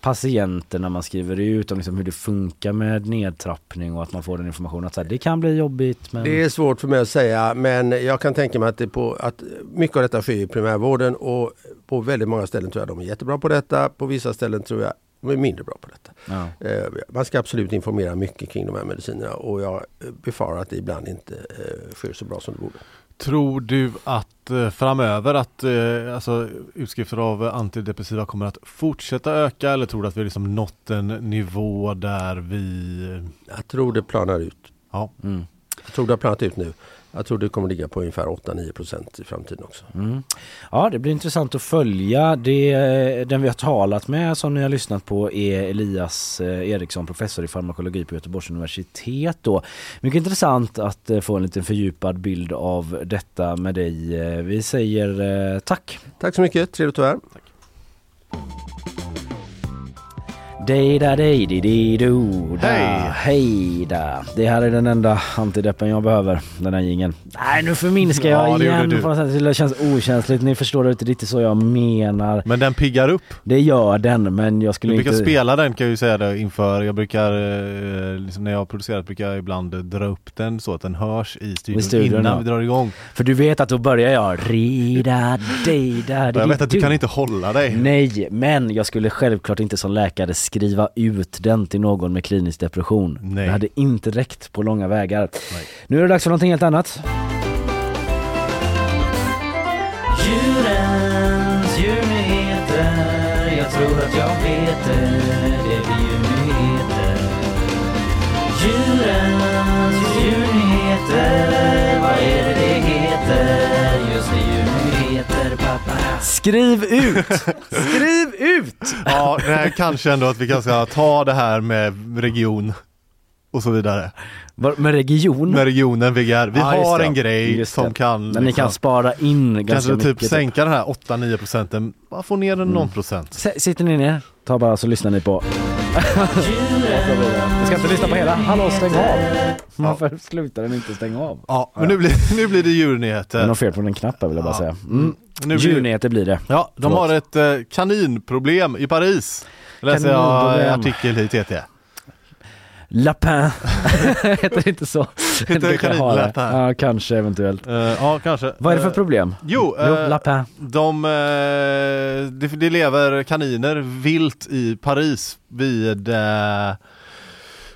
Speaker 1: patienter när man skriver ut om liksom hur det funkar med nedtrappning och att man får den informationen att så här, det kan bli jobbigt men...
Speaker 8: Det är svårt för mig att säga men jag kan tänka mig att, det på, att mycket av detta sker i primärvården och på väldigt många ställen tror jag de är jättebra på detta. På vissa ställen tror jag de är mindre bra på detta.
Speaker 1: Ja.
Speaker 8: Eh, Man ska absolut informera mycket kring de här medicinerna och jag befarar att det ibland inte eh, sker så bra som det borde.
Speaker 2: Tror du att eh, framöver att eh, alltså, utskrifter av antidepressiva kommer att fortsätta öka eller tror du att vi har liksom nått en nivå där vi...
Speaker 8: Jag tror det planar ut.
Speaker 2: Ja.
Speaker 1: Mm.
Speaker 8: Jag tror det har planat ut nu. Jag tror det kommer ligga på ungefär 8-9 procent i framtiden också.
Speaker 1: Mm. Ja det blir intressant att följa. Det, den vi har talat med som ni har lyssnat på är Elias eh, Eriksson, professor i farmakologi på Göteborgs universitet. Då. Mycket intressant att eh, få en liten fördjupad bild av detta med dig. Eh, Vi säger eh, tack.
Speaker 8: Tack så mycket, trevligt att vara här.
Speaker 1: Dej da dej di di do da.
Speaker 2: Hej.
Speaker 1: Hej da. Det här är den enda antideppen jag behöver, den här jingeln. Nej nu förminskar jag
Speaker 2: Ja, det
Speaker 1: igen
Speaker 2: du.
Speaker 1: på något sätt. Det känns okänsligt. Ni förstår det inte riktigt så jag menar.
Speaker 2: Men den piggar upp.
Speaker 1: Det gör den men jag
Speaker 2: Du
Speaker 1: skulle
Speaker 2: brukar
Speaker 1: inte...
Speaker 2: spela den kan jag ju säga det inför, jag brukar, eh, liksom när jag har producerat brukar jag ibland dra upp den så att den hörs i studion,
Speaker 1: studion,
Speaker 2: innan
Speaker 1: ja.
Speaker 2: vi drar igång.
Speaker 1: För du vet att då börjar jag rida, dida,
Speaker 2: Jag vet att du kan inte hålla dig.
Speaker 1: Nej, men jag skulle självklart inte som läkare skriva ut den till någon med klinisk depression.
Speaker 2: Nej.
Speaker 1: Det hade inte räckt på långa vägar. Nu är det dags för någonting helt annat. Djurens djurnyheter, jag tror att jag vet det, det blir djurnyheter. Djurens djurnyheter, vad är det Skriv ut! Skriv ut!
Speaker 2: Ja, det här kanske ändå att vi kanske ska ta det här med region och så vidare.
Speaker 1: Var- Med region?
Speaker 2: Med regionen VGR. Vi
Speaker 1: just
Speaker 2: har en grej som kan
Speaker 1: Men ni kan
Speaker 2: liksom,
Speaker 1: spara in ganska
Speaker 2: Kanske typ
Speaker 1: mycket.
Speaker 2: sänka den här 8-9 procenten, bara få ner den någon procent.
Speaker 1: S- Sitter ni ner? Ta bara så lyssnar ni på. Jag ska inte lyssna på hela. Hallå stäng av! Varför slutar den inte stänga av?
Speaker 2: Ja, men nu blir, nu blir det
Speaker 1: Det är
Speaker 2: djurnyheter.
Speaker 1: något fel på den knappen vill jag bara säga. Mm.
Speaker 2: Nu blir-
Speaker 1: Djurnyheter blir det.
Speaker 2: Ja, de
Speaker 1: Förlåt.
Speaker 2: har ett eh, kaninproblem i Paris. Läser jag artikel i TT.
Speaker 1: Lapin. Heter det inte så?
Speaker 2: Heter det kanin
Speaker 1: ha det.
Speaker 2: lapin?
Speaker 1: Ja, kanske eventuellt.
Speaker 2: Eh, ja, kanske.
Speaker 1: Vad är det för
Speaker 2: Eh,
Speaker 1: problem?
Speaker 2: Jo,
Speaker 1: Jo,
Speaker 2: eh,
Speaker 1: lapin.
Speaker 2: de, det, det lever kaniner vilt i Paris vid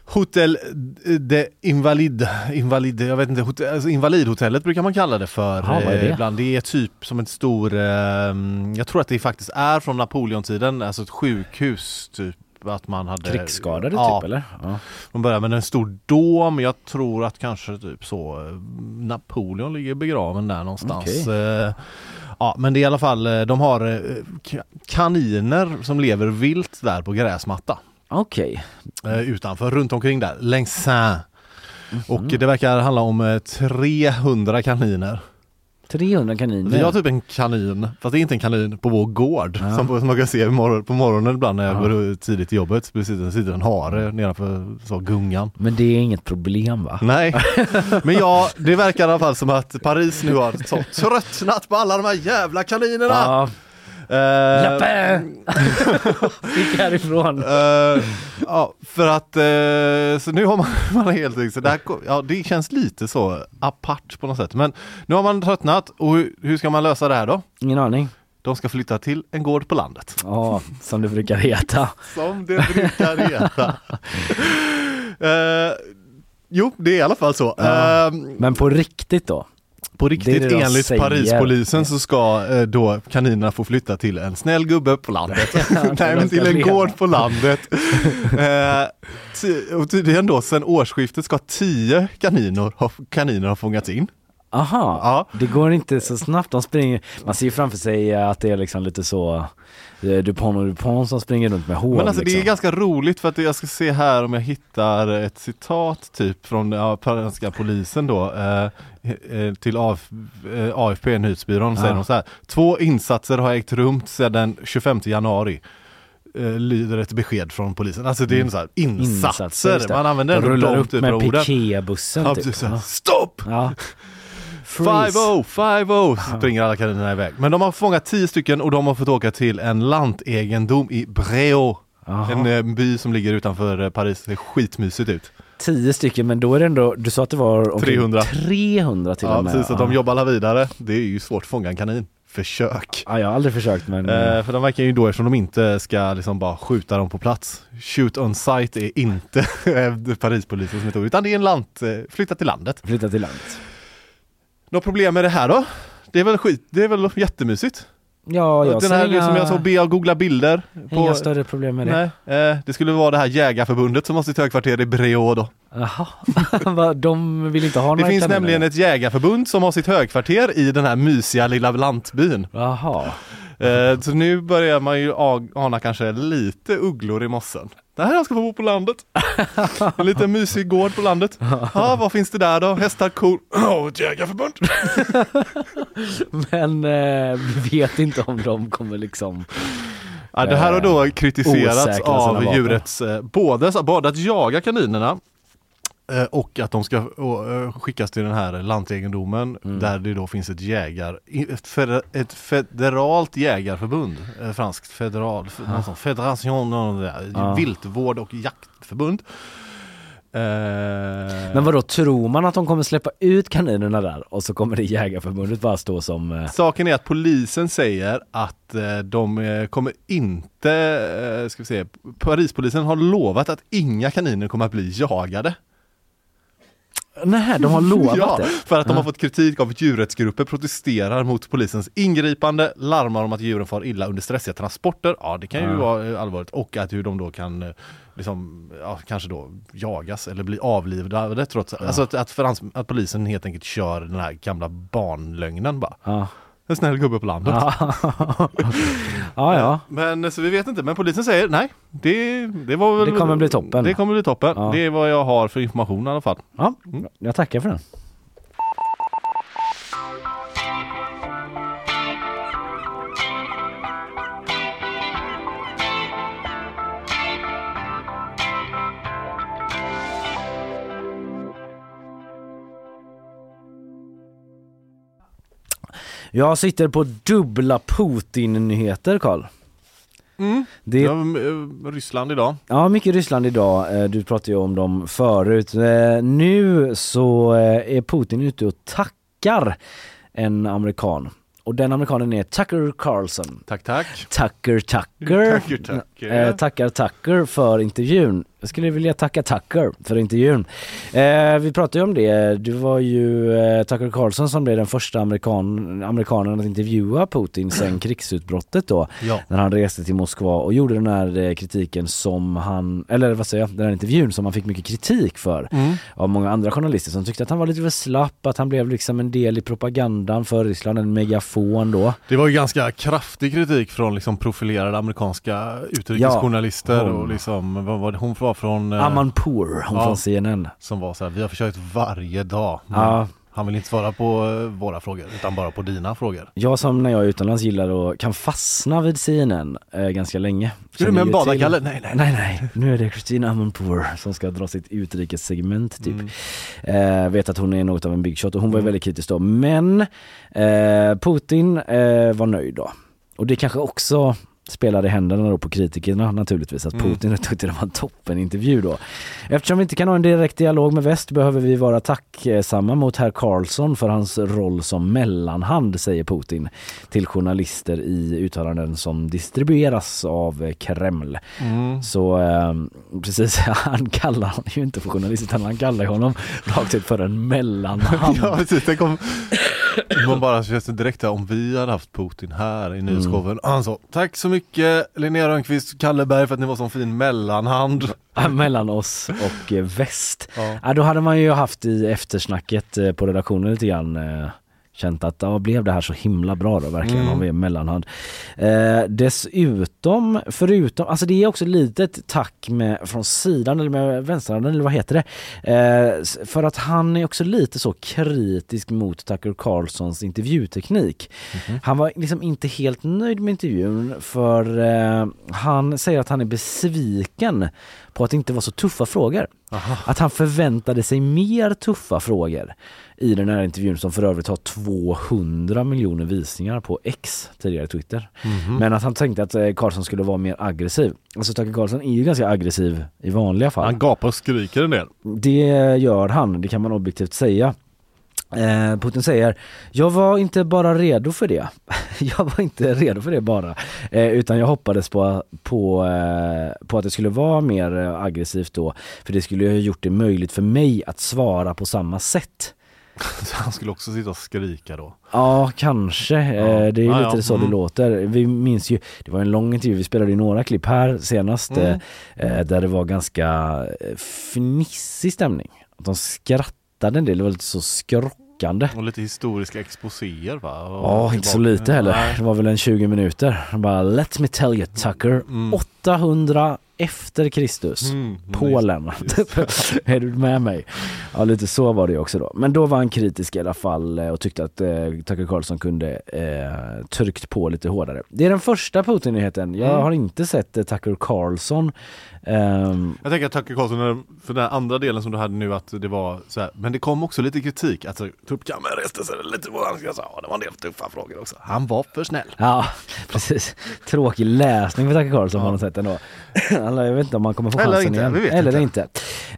Speaker 2: Hotel de Invalid, Invalid, jag vet inte, hotell, alltså invalidhotellet brukar man kalla det för.
Speaker 1: Är det?
Speaker 2: Ibland. Det är typ som en stor, jag tror att det faktiskt är från Napoleontiden, alltså ett sjukhus typ. Att man hade
Speaker 1: Krigsskadade
Speaker 2: Ja,
Speaker 1: typ eller? Ja.
Speaker 2: de börjar med en stor dom, jag tror att kanske typ så Napoleon ligger begraven där någonstans.
Speaker 1: Okej.
Speaker 2: Eh, Ja men det är i alla fall, eh, de har eh, ka- kaniner som lever vilt där på gräsmatta.
Speaker 1: Okej.
Speaker 2: eh, Utanför, runt omkring där, längs Seine.
Speaker 1: Mhm.
Speaker 2: Och det verkar handla om eh, 300 kaniner.
Speaker 1: 300 kaniner?
Speaker 2: Vi har typ en kanin, fast det är inte en kanin, på vår gård. Som, som man kan se morgon, på morgonen ibland när jag
Speaker 1: Ja.
Speaker 2: går tidigt till jobbet. Så sitter, sitter en hare nedanför så, gungan.
Speaker 1: Men det är inget problem va?
Speaker 2: Nej, men ja, det verkar i alla fall som att Paris nu har så tröttnat på alla de här jävla kaninerna.
Speaker 1: Ja.
Speaker 2: Eh,
Speaker 1: Lappe! Stick härifrån.
Speaker 2: Eh, ja, för att eh, så nu har man, man har helt enkelt, så ko- ja, det känns lite så apart på något sätt. Men nu har man tröttnat och hur, hur ska man lösa det här då?
Speaker 1: Ingen aning.
Speaker 2: De ska flytta till en gård på landet.
Speaker 1: Ja, som det brukar heta.
Speaker 2: Som det brukar heta. Eh, jo, det är i alla fall så.
Speaker 1: Ja. Men på riktigt då?
Speaker 2: På riktigt,
Speaker 1: det
Speaker 2: enligt
Speaker 1: säger.
Speaker 2: Parispolisen så ska eh, då kaninerna få flytta till en snäll gubbe på landet. Nej men till en
Speaker 1: leva.
Speaker 2: gård på landet. eh, och tydligen då sen årsskiftet ska tio kaniner ha, kaniner ha fångats in.
Speaker 1: Aha,
Speaker 2: Ja.
Speaker 1: det går inte så snabbt. De springer, man ser ju framför sig att det är liksom lite så eh, Dupont och Dupont som springer runt med hår.
Speaker 2: Men alltså det är
Speaker 1: liksom.
Speaker 2: ganska roligt för att jag ska se här om jag hittar ett citat typ från ja, franska polisen då eh, eh, till AF, eh, AFP, nyhetsbyrån, säger
Speaker 1: Ja.
Speaker 2: de så här. Två insatser har ägt rum sedan den 25 januari. eh, lyder ett besked från polisen. Alltså det är en så här insatser,
Speaker 1: Insatser, det.
Speaker 2: man använder
Speaker 1: De
Speaker 2: ändå
Speaker 1: rullar
Speaker 2: de
Speaker 1: upp
Speaker 2: typer av
Speaker 1: med
Speaker 2: orden.
Speaker 1: piketbussen
Speaker 2: Ja,
Speaker 1: typ.
Speaker 2: Stopp!
Speaker 1: Ja.
Speaker 2: Five oh, five oh, springer alla kaninerna iväg. Men de har fångat tio stycken och de har fått åka till en lantegendom i Bréau. En eh, by som ligger utanför eh, Paris, det ser skitmysigt ut.
Speaker 1: Tio stycken men då är det ändå, du sa att det var omkring
Speaker 2: 300.
Speaker 1: 300 till
Speaker 2: Ja
Speaker 1: och med.
Speaker 2: precis, att de
Speaker 1: Ja.
Speaker 2: jobbar alla vidare. Det är ju svårt att fånga en kanin. Försök.
Speaker 1: Ja, jag har aldrig försökt men
Speaker 2: Eh, för de verkar ju då, eftersom de inte ska liksom bara skjuta dem på plats. Shoot on site är inte eh, Parispolisens metod, utan det är en lant, eh, flytta till landet.
Speaker 1: flytta till landet.
Speaker 2: Något problem med det här då? Det är väl skit, det är väl jättemysigt?
Speaker 1: Ja, jag
Speaker 2: Den här
Speaker 1: inga,
Speaker 2: som jag såg be och googla bilder.
Speaker 1: inga större problem med det.
Speaker 2: Nej, eh, det skulle vara det här jägarförbundet som har sitt högkvarter i Bréau då.
Speaker 1: Jaha, de vill inte ha
Speaker 2: Det
Speaker 1: några
Speaker 2: finns
Speaker 1: kaniner?
Speaker 2: nämligen ett jägarförbund som har sitt högkvarter i den här mysiga lilla lantbyn.
Speaker 1: Jaha.
Speaker 2: Eh, så nu börjar man ju ana kanske lite ugglor i mossen. Det här ska få bo på landet. En liten mysig gård på landet. Ja, vad finns det där då? Hästar, kor? Åh, ett jägarförbund!
Speaker 1: Men eh, vi vet inte om de kommer liksom
Speaker 2: Ja, det här har då kritiserats
Speaker 1: osäkra sina
Speaker 2: av djurets, eh, både, både att jaga kaninerna eh, och att de ska eh, skickas till den här lantegendomen
Speaker 1: Mm.
Speaker 2: där det då finns ett jägar, ett, feder, ett federalt jägarförbund, eh, franskt federal, sån federation,
Speaker 1: Ja.
Speaker 2: viltvård och jaktförbund. Eh,
Speaker 1: Men vad då tror man att de kommer släppa ut kaninerna där och så kommer det jägarförbundet bara stå som eh,
Speaker 2: Saken är att polisen säger att eh, de eh, kommer inte, eh, ska vi se, Parispolisen har lovat att inga kaniner kommer att bli jagade.
Speaker 1: Nej, de har lovat
Speaker 2: ja,
Speaker 1: det?
Speaker 2: för att de har
Speaker 1: Ja.
Speaker 2: fått kritik av djurrättsgrupper protesterar mot polisens ingripande, larmar om att djuren far illa under stressiga transporter, ja det kan ju
Speaker 1: Ja.
Speaker 2: vara eh, allvarligt, och att hur de då kan eh, liksom, ja, kanske då jagas eller bli avlivade trots, alltså att, att, att polisen helt enkelt kör den här gamla barnlögnen bara.
Speaker 1: Ja.
Speaker 2: En snäll gubbe på landet.
Speaker 1: Ja. ja.
Speaker 2: Men så vi vet inte, men polisen säger nej. Det, det var väl
Speaker 1: Det kommer bli toppen.
Speaker 2: Det kommer bli toppen.
Speaker 1: Ja.
Speaker 2: Det är vad jag har för information i alla fall.
Speaker 1: ja. Jag tackar för den. Jag sitter på dubbla Putin-nyheter Karl.
Speaker 2: Mm.
Speaker 1: Det
Speaker 2: Ja, eh, Ryssland idag.
Speaker 1: Ja, mycket Ryssland idag. Eh, Du pratade ju om dem förut. Eh, Nu så är Putin ute och tackar en amerikan. Och den amerikanen är Tucker Carlson.
Speaker 2: Tack tack.
Speaker 1: Tucker Tucker.
Speaker 2: Tucker, Tucker.
Speaker 1: Tackar Tucker för intervjun. Jag skulle vilja tacka Tucker för intervjun. Eh, vi pratade ju om det. Det var ju eh, Tucker Carlson som blev den första amerikan, amerikanen att intervjua Putin sen krigsutbrottet då.
Speaker 2: Ja.
Speaker 1: När han reste till Moskva och gjorde den här eh, kritiken som han, eller vad säger jag, den här intervjun som han fick mycket kritik för
Speaker 2: Mm.
Speaker 1: av många andra journalister som tyckte att han var lite för slapp, att han blev liksom en del i propagandan för Ryssland, en megafon då.
Speaker 2: Det var ju ganska kraftig kritik från liksom profilerade amerikanska utrikesjournalister
Speaker 1: Ja, hon-
Speaker 2: och liksom, vad var det, hon var från eh,
Speaker 1: Aman Poor, hon
Speaker 2: ja.
Speaker 1: från CNN.
Speaker 2: Som var så här, vi har försökt varje dag.
Speaker 1: Ja.
Speaker 2: Han vill inte svara på eh, våra frågor utan bara på dina frågor.
Speaker 1: Jag som när jag är utomlands gillar och kan fastna vid CNN eh, ganska länge.
Speaker 2: Ska du med en badarkalle? Nej, nej.
Speaker 1: nej, nej. Nu är det Kristina Amanpour som ska dra sitt utrikessegment typ.
Speaker 2: Mm.
Speaker 1: Eh, vet att hon är något av en big shot och hon var ju väldigt kritisk då. Men eh, Putin eh, var nöjd då. Och det kanske också spelade i händerna då på kritikerna naturligtvis att
Speaker 2: Mm.
Speaker 1: Putin tyckte det var en toppenintervju då. Eftersom vi inte kan ha en direkt dialog med väst behöver vi vara tacksamma mot herr Carlson för hans roll som mellanhand säger Putin till journalister i uttalanden som distribueras av Kreml.
Speaker 2: Mm.
Speaker 1: Så eh, precis, han kallar honom ju inte för journalist utan han kallar honom rakt ut för en mellanhand.
Speaker 2: ja precis, tänk om man bara känns det direkt om vi hade haft Putin här i nyhetsshowen. Han sa tack så mycket Linnea Rönnqvist, Kalle Berg för att ni var sån fin mellanhand.
Speaker 1: mellan oss och eh, väst.
Speaker 2: Ja.
Speaker 1: Ja. då hade man ju haft i eftersnacket eh, på redaktionen lite grann eh, känt att ja, blev det här så himla bra då verkligen
Speaker 2: Mm.
Speaker 1: om vi är mellanhand. Eh, dessutom, förutom, alltså det är också lite ett tack med, från sidan eller med vänsterhanden eller vad heter det? Eh, för att han är också lite så kritisk mot Tucker Carlsons intervjuteknik. Han var liksom inte helt nöjd med intervjun för eh, han säger att han är besviken på att det inte var så tuffa frågor. Att han förväntade sig mer tuffa frågor i den här intervjun som för övrigt har 200 miljoner visningar på X, tidigare Twitter.
Speaker 2: Mhm.
Speaker 1: Men att han tänkte att eh, Carlson skulle vara mer aggressiv. Alltså Tucker Carlson är ju ganska aggressiv i vanliga fall.
Speaker 2: Han gapar och skriker en del.
Speaker 1: Det gör han, det kan man objektivt säga. Eh, Putin säger, jag var inte bara redo för det. jag var inte redo för det bara. Eh, utan jag hoppades på, på, eh, på att det skulle vara mer aggressivt då. För det skulle ha gjort det möjligt för mig att svara på samma sätt.
Speaker 2: Så han skulle också sitta och skrika då.
Speaker 1: Ja, kanske. Eh, det är
Speaker 2: Ja,
Speaker 1: lite
Speaker 2: ja.
Speaker 1: så det
Speaker 2: Mm.
Speaker 1: låter. Vi minns ju, det var en lång intervju, vi spelade ju några klipp här senast
Speaker 2: Mm.
Speaker 1: eh, eh, där det var ganska fnissig stämning. De skrattade en del, det var lite så skrockande.
Speaker 2: Och lite historiska exposéer va? Och
Speaker 1: Ja, inte så lite heller. Det var väl en 20 minuter. Bara Let me tell you Tucker,
Speaker 2: Mm.
Speaker 1: 800 efter Kristus.
Speaker 2: Mm,
Speaker 1: Polen. är du med mig? Ja lite så var det ju också då. Men då var han kritisk i alla fall eh, och tyckte att eh, Tucker Carlson kunde eh, tryckt på lite hårdare. Det är den första Putin-nyheten. Jag
Speaker 2: Mm.
Speaker 1: har inte sett eh, Tucker Carlson. Ehm,
Speaker 2: Jag tänker att Tucker Carlson, för den andra delen som du hade nu att det var så här, men det kom också lite kritik. Alltså tuppkammaren reste sig lite på hans, jag sa, det var en del tuffa frågor också. Han var för snäll.
Speaker 1: Ja, precis. Tråkig läsning för Tucker Carlson på något sätt ändå. Alla, jag vet inte om man kommer få
Speaker 2: Eller
Speaker 1: chansen
Speaker 2: inte,
Speaker 1: igen.
Speaker 2: vi vet
Speaker 1: Eller
Speaker 2: inte.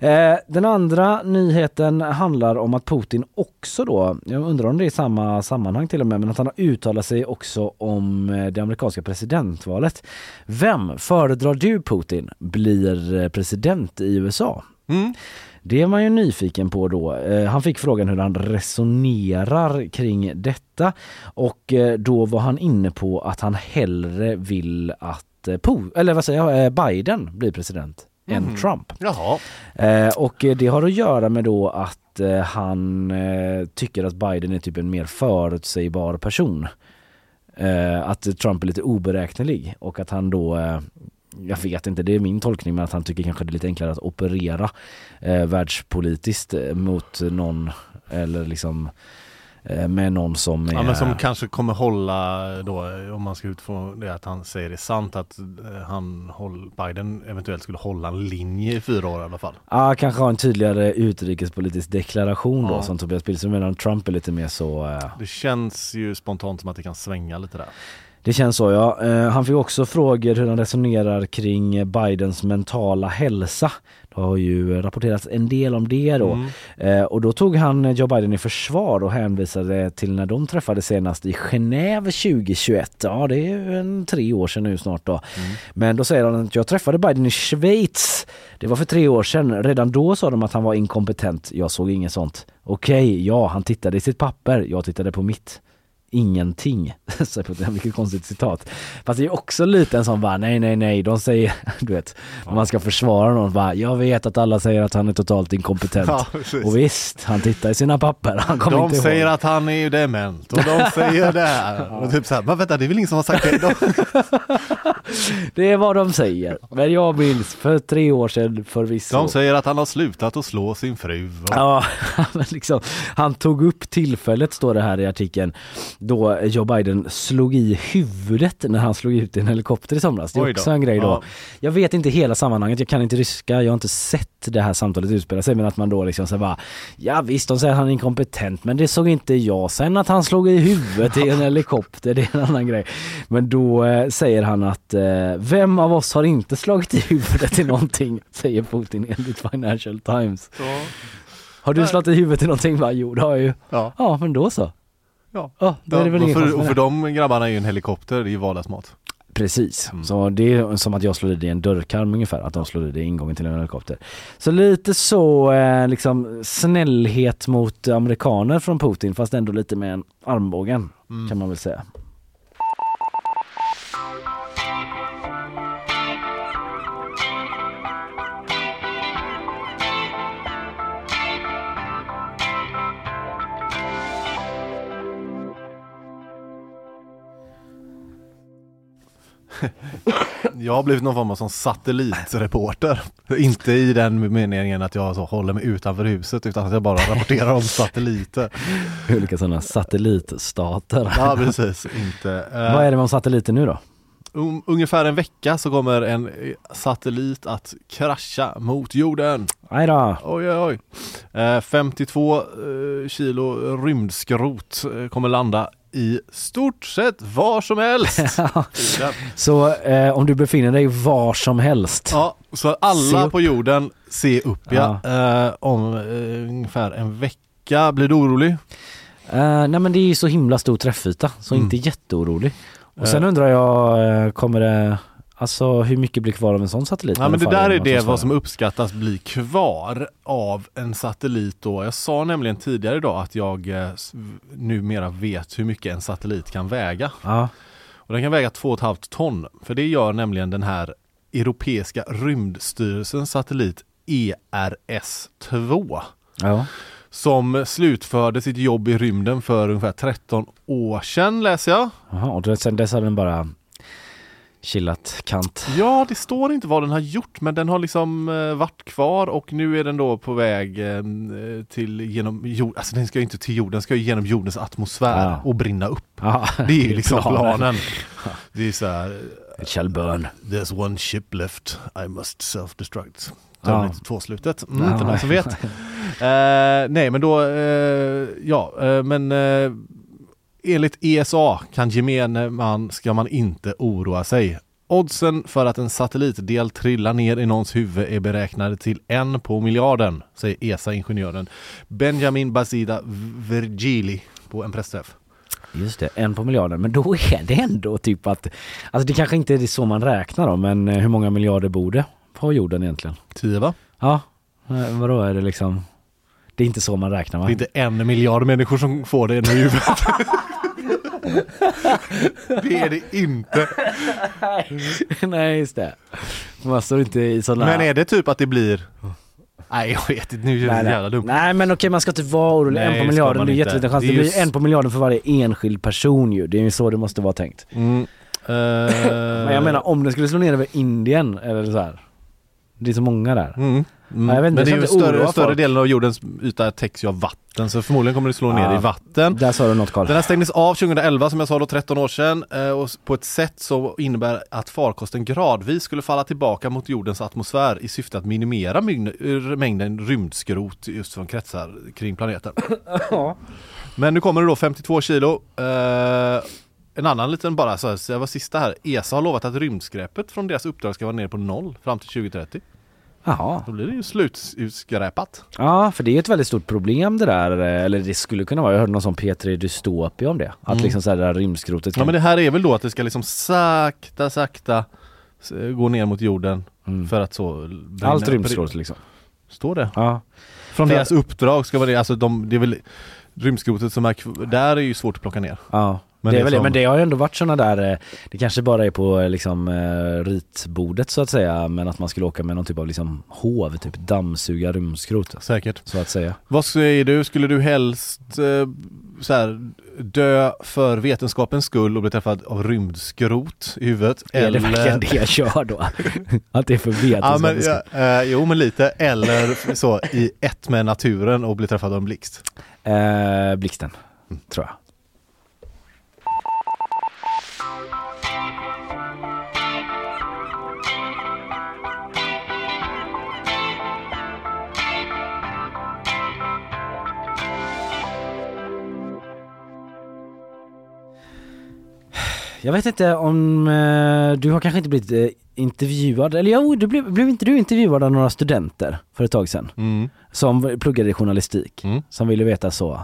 Speaker 1: inte. Eh, den andra nyheten handlar om att Putin också då, jag undrar om det är i samma sammanhang till och med, men att han har uttalat sig också om eh, det amerikanska presidentvalet. Vem föredrar du Putin blir eh, president i USA?
Speaker 2: Mm.
Speaker 1: Det är man ju nyfiken på då. Eh, Han fick frågan hur han resonerar kring detta och eh, då var han inne på att han hellre vill att Po- eller vad säger jag, Biden blir president än
Speaker 2: Mhm.
Speaker 1: Trump.
Speaker 2: Jaha.
Speaker 1: Och det har att göra med då att han tycker att Biden är typ en mer förutsägbar person. Att Trump är lite oberäknelig och att han då jag vet inte, det är min tolkning men att han tycker kanske det är lite enklare att operera eh, världspolitiskt eh, mot någon eller liksom eh, med någon som är...
Speaker 2: Ja men som kanske kommer hålla då, om man ska utfå det att han säger det sant att eh, han håll, Biden eventuellt skulle hålla en linje i fyra år i alla fall.
Speaker 1: Ja, kanske ha en tydligare utrikespolitisk deklaration då
Speaker 2: Ja.
Speaker 1: som Tobias Billström medan Trump är lite mer så eh,
Speaker 2: Det känns ju spontant som att det kan svänga lite där.
Speaker 1: Det känns så ja. Eh, han fick också frågor hur han resonerar kring Bidens mentala hälsa. Det har ju rapporterats en del om det då.
Speaker 2: Mm.
Speaker 1: Eh, och då tog han Joe Biden i försvar och hänvisade till när de träffades senast i Genève 2021. Ja det är ju en tre år sedan nu snart då. Men då säger han att jag träffade Biden i Schweiz. Det var för tre år sedan. Redan då sa de att han var inkompetent. Jag såg inget sånt. Okej, ja han tittade i sitt papper. Jag tittade på mitt. Ingenting. Mycket konstigt citat. Fast det är också lite en sån bara, nej nej nej, de säger, du vet, om man ska försvara någon bara, jag vet att alla säger att han är totalt inkompetent.
Speaker 2: Ja,
Speaker 1: och visst, han tittar i sina papper, han kommer
Speaker 2: De
Speaker 1: inte
Speaker 2: säger
Speaker 1: ihåg.
Speaker 2: att han är dement och de säger det här. Och typ så här, men vänta det är väl ingen som har sagt det? De,
Speaker 1: Det är vad de säger. Men jag minns för tre år sedan förvisso.
Speaker 2: de säger att han har slutat att slå sin fru. Och,
Speaker 1: Ja, men liksom, han tog upp tillfället, står det här i artikeln, då Joe Biden slog i huvudet när han slog ut i en helikopter i somras. Det är också en grej då.
Speaker 2: Ja.
Speaker 1: Jag vet inte hela sammanhanget, jag kan inte ryska, jag har inte sett det här samtalet utspela sig, men att man då liksom så bara, ja visst de säger att han är inkompetent, men det såg inte jag. Sen att han slog i huvudet i en helikopter, det är en annan grej. Men då eh, säger han att, eh, vem av oss har inte slagit i huvudet i någonting, säger Putin enligt Financial Times. Har du slagit i huvudet i någonting? Va? Jo det har jag ju.
Speaker 2: Ja.
Speaker 1: Ja men då så.
Speaker 2: Ja.
Speaker 1: Ja, då är det väl
Speaker 2: och,
Speaker 1: ingen
Speaker 2: för, och för de grabbarna är ju en helikopter, det är ju vardagsmat.
Speaker 1: Precis, så det är som att jag slår i en dörrkarm ungefär, att de slår i ingången till en helikopter. Så lite så eh, liksom snällhet mot amerikaner från Putin fast ändå lite med en armbågen kan man väl säga.
Speaker 2: Jag har blivit någon form av sån satellitreporter. Inte i den meningen att jag så håller mig utanför huset utan att jag bara rapporterar om satelliter.
Speaker 1: Olika sådana satellitstater.
Speaker 2: Ja precis, inte. eh,
Speaker 1: Vad är det med satelliter nu då?
Speaker 2: Um, ungefär en vecka så kommer en eh, satellit att krascha mot jorden.
Speaker 1: Aj då.
Speaker 2: Oj oj oj. Eh, 52 eh, kilo rymdskrot kommer landa i stort sett var som helst. Ja.
Speaker 1: Så eh, om du befinner dig var som helst.
Speaker 2: Ja, så alla på jorden se upp ja. Eh, om eh, ungefär en vecka. Blir du orolig?
Speaker 1: Eh, nej men det är ju så himla stor träffyta, så
Speaker 2: Mm.
Speaker 1: inte jätteorolig. Och sen
Speaker 2: Eh.
Speaker 1: undrar jag, eh, kommer det, alltså hur mycket blir kvar av en sån satellit?
Speaker 2: Ja men det där är det vad som uppskattas bli kvar av en satellit då. Jag sa nämligen tidigare idag att jag eh, numera vet hur mycket en satellit kan väga.
Speaker 1: Ja.
Speaker 2: Och den kan väga 2,5 ton. För det gör nämligen den här Europeiska rymdstyrelsens satellit E ERS-2.
Speaker 1: Ja.
Speaker 2: Som slutförde sitt jobb i rymden för ungefär 13 år sedan läser jag.
Speaker 1: Jaha, och sen dess har den bara chillat kant.
Speaker 2: Ja, det står inte vad den har gjort men den har liksom eh, varit kvar och nu är den då på väg eh, till genom jord, alltså den ska inte till jorden, den ska ju genom jordens atmosfär
Speaker 1: Ja.
Speaker 2: och brinna upp.
Speaker 1: Ja,
Speaker 2: Det är ju liksom
Speaker 1: planen.
Speaker 2: planen. Det är så här,
Speaker 1: It shall burn.
Speaker 2: There's one ship left, I must self-destruct.
Speaker 1: Ja.
Speaker 2: Terminator 2-slutet. Mm,
Speaker 1: Ja.
Speaker 2: Inte någon som vet. Eh, nej men då, eh, ja eh, men eh, enligt ESA kan gemene man, ska man inte oroa sig. Oddsen för att en satellitdel trillar ner i någons huvud är beräknade till en på miljarden, säger ESA-ingenjören Benjamin Basida Vergili på en pressträff.
Speaker 1: Just det, en på miljarden. Men då är det ändå typ att, alltså det kanske inte är så man räknar då, men eh, hur många miljarder bor det på jorden egentligen?
Speaker 2: Tio va?
Speaker 1: Ja, eh, vadå är det liksom? Det är inte så man räknar va?
Speaker 2: Det är inte en miljard människor som får det i huvudet. det är det inte.
Speaker 1: Nej just det. Man står inte i sådana...
Speaker 2: Men är det typ att det blir Nej jag vet inte, nu är det
Speaker 1: Nej,
Speaker 2: jävla
Speaker 1: nej.
Speaker 2: dumt.
Speaker 1: nej men okej man ska inte vara orolig.
Speaker 2: Nej,
Speaker 1: en
Speaker 2: det
Speaker 1: på miljarden, det är jätteliten chans.
Speaker 2: Det
Speaker 1: Det,
Speaker 2: är
Speaker 1: blir
Speaker 2: just-
Speaker 1: en på miljarden för varje enskild person ju. Det är ju så det måste vara tänkt.
Speaker 2: Mm.
Speaker 1: Men jag menar om den skulle slå ner över Indien eller så här. Det är så många där.
Speaker 2: Mm. Mm.
Speaker 1: jag vet
Speaker 2: Men det är ju större, större delen av jordens yta täcks ju av vatten så förmodligen kommer det slå ner
Speaker 1: Ja.
Speaker 2: i vatten.
Speaker 1: Där sa du något Carl.
Speaker 2: Den här stängdes av 2011 som jag sa då 13 år sedan eh, och på ett sätt som innebär att farkosten gradvis skulle falla tillbaka mot jordens atmosfär i syfte att minimera mängden rymdskrot just som kretsar kring planeten. Men nu kommer det då 52 kilo. Eh, en annan liten bara, så jag var sista här. ESA har lovat att rymdskräpet från deras uppdrag ska vara ner på noll fram till 2030.
Speaker 1: Jaha.
Speaker 2: Då blir det ju slutskräpat.
Speaker 1: Ja, för det är ett väldigt stort problem det där, eh, eller det skulle kunna vara, jag hörde någon sån P3 Dystopia om det. Att
Speaker 2: Mm.
Speaker 1: liksom så här det där rymdskrotet
Speaker 2: Ja
Speaker 1: kan...
Speaker 2: men det här är väl då att det ska liksom sakta, sakta gå ner mot jorden för att så brinna-
Speaker 1: Allt rymdskrot liksom.
Speaker 2: Står det?
Speaker 1: Ja.
Speaker 2: Från
Speaker 1: För-
Speaker 2: deras uppdrag ska vara det, alltså de, det är väl rymdskrotet som är där är ju svårt att plocka ner.
Speaker 1: Ja,
Speaker 2: Men
Speaker 1: det är väl det. Men det har ju ändå varit sådana där, eh, det kanske bara är på eh, liksom eh, ritbordet så att säga, men att man skulle åka med någon typ av liksom hov, typ dammsuga rymdskrot.
Speaker 2: Säkert.
Speaker 1: Så att säga.
Speaker 2: Vad säger du, skulle du helst så här, dö för vetenskapens skull och bli träffad av rymdskrot i huvudet?
Speaker 1: Är det verkligen det jag kör då? att det är för
Speaker 2: Ja, men,
Speaker 1: vetenskapens
Speaker 2: ja, eh, jo men lite, eller så i ett med naturen och bli träffad av en blixt.
Speaker 1: Eh, blixten, tror jag. Jag vet inte om, eh, du har kanske inte blivit eh, intervjuad, eller jo, du blev, blev inte du intervjuad av några studenter för ett tag sedan?
Speaker 2: Mm.
Speaker 1: Som pluggade journalistik, som ville veta så.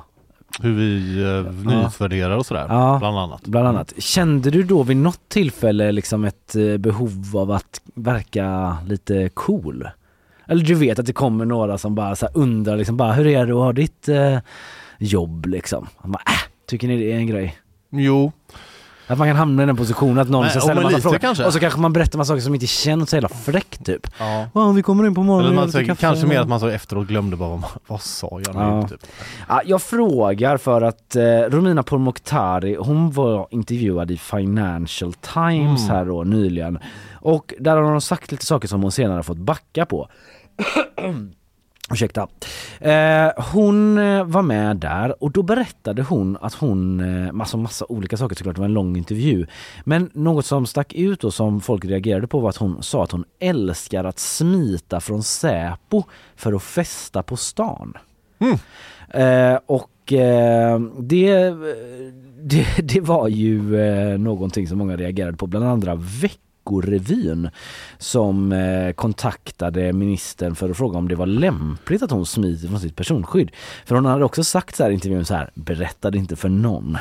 Speaker 2: Hur vi eh, nyutvärderar och sådär,
Speaker 1: Ja,
Speaker 2: bland annat.
Speaker 1: Bland annat. Kände du då vid något tillfälle liksom ett eh, behov av att verka lite cool? Eller du vet att det kommer några som bara så undrar liksom bara hur är det att ha ditt eh, jobb liksom? Man bara, äh, tycker ni det är en grej?
Speaker 2: Jo.
Speaker 1: Att man kan hamna i den positionen att någon ska ställa massa frågor
Speaker 2: kanske.
Speaker 1: och så kanske man berättar massa saker som inte känns så jävla fräckt typ.
Speaker 2: Ja.
Speaker 1: Ja, vi kommer in på morgonen
Speaker 2: man, så,
Speaker 1: kaffe.
Speaker 2: kanske mer att man så efteråt glömde bara vad, man- vad sa jag nu?
Speaker 1: Ja.
Speaker 2: Typ.
Speaker 1: Ja, jag frågar för att eh, Romina Pourmokhtari, hon var intervjuad i Financial Times
Speaker 2: Mm.
Speaker 1: här då nyligen. Och där har hon sagt lite saker som hon senare fått backa på. Ursäkta. Eh, hon eh, var med där och då berättade hon att hon, eh, massa, olika saker såklart, det var en lång intervju. Men något som stack ut och som folk reagerade på var att hon sa att hon älskar att smita från Säpo för att festa på stan. Eh, och eh, det, det, det var ju eh, någonting som många reagerade på, bland andra Veckorevyn som eh, kontaktade ministern för att fråga om det var lämpligt att hon smiter från sitt personskydd. För hon hade också sagt så här i intervjun så här, berättade inte för någon.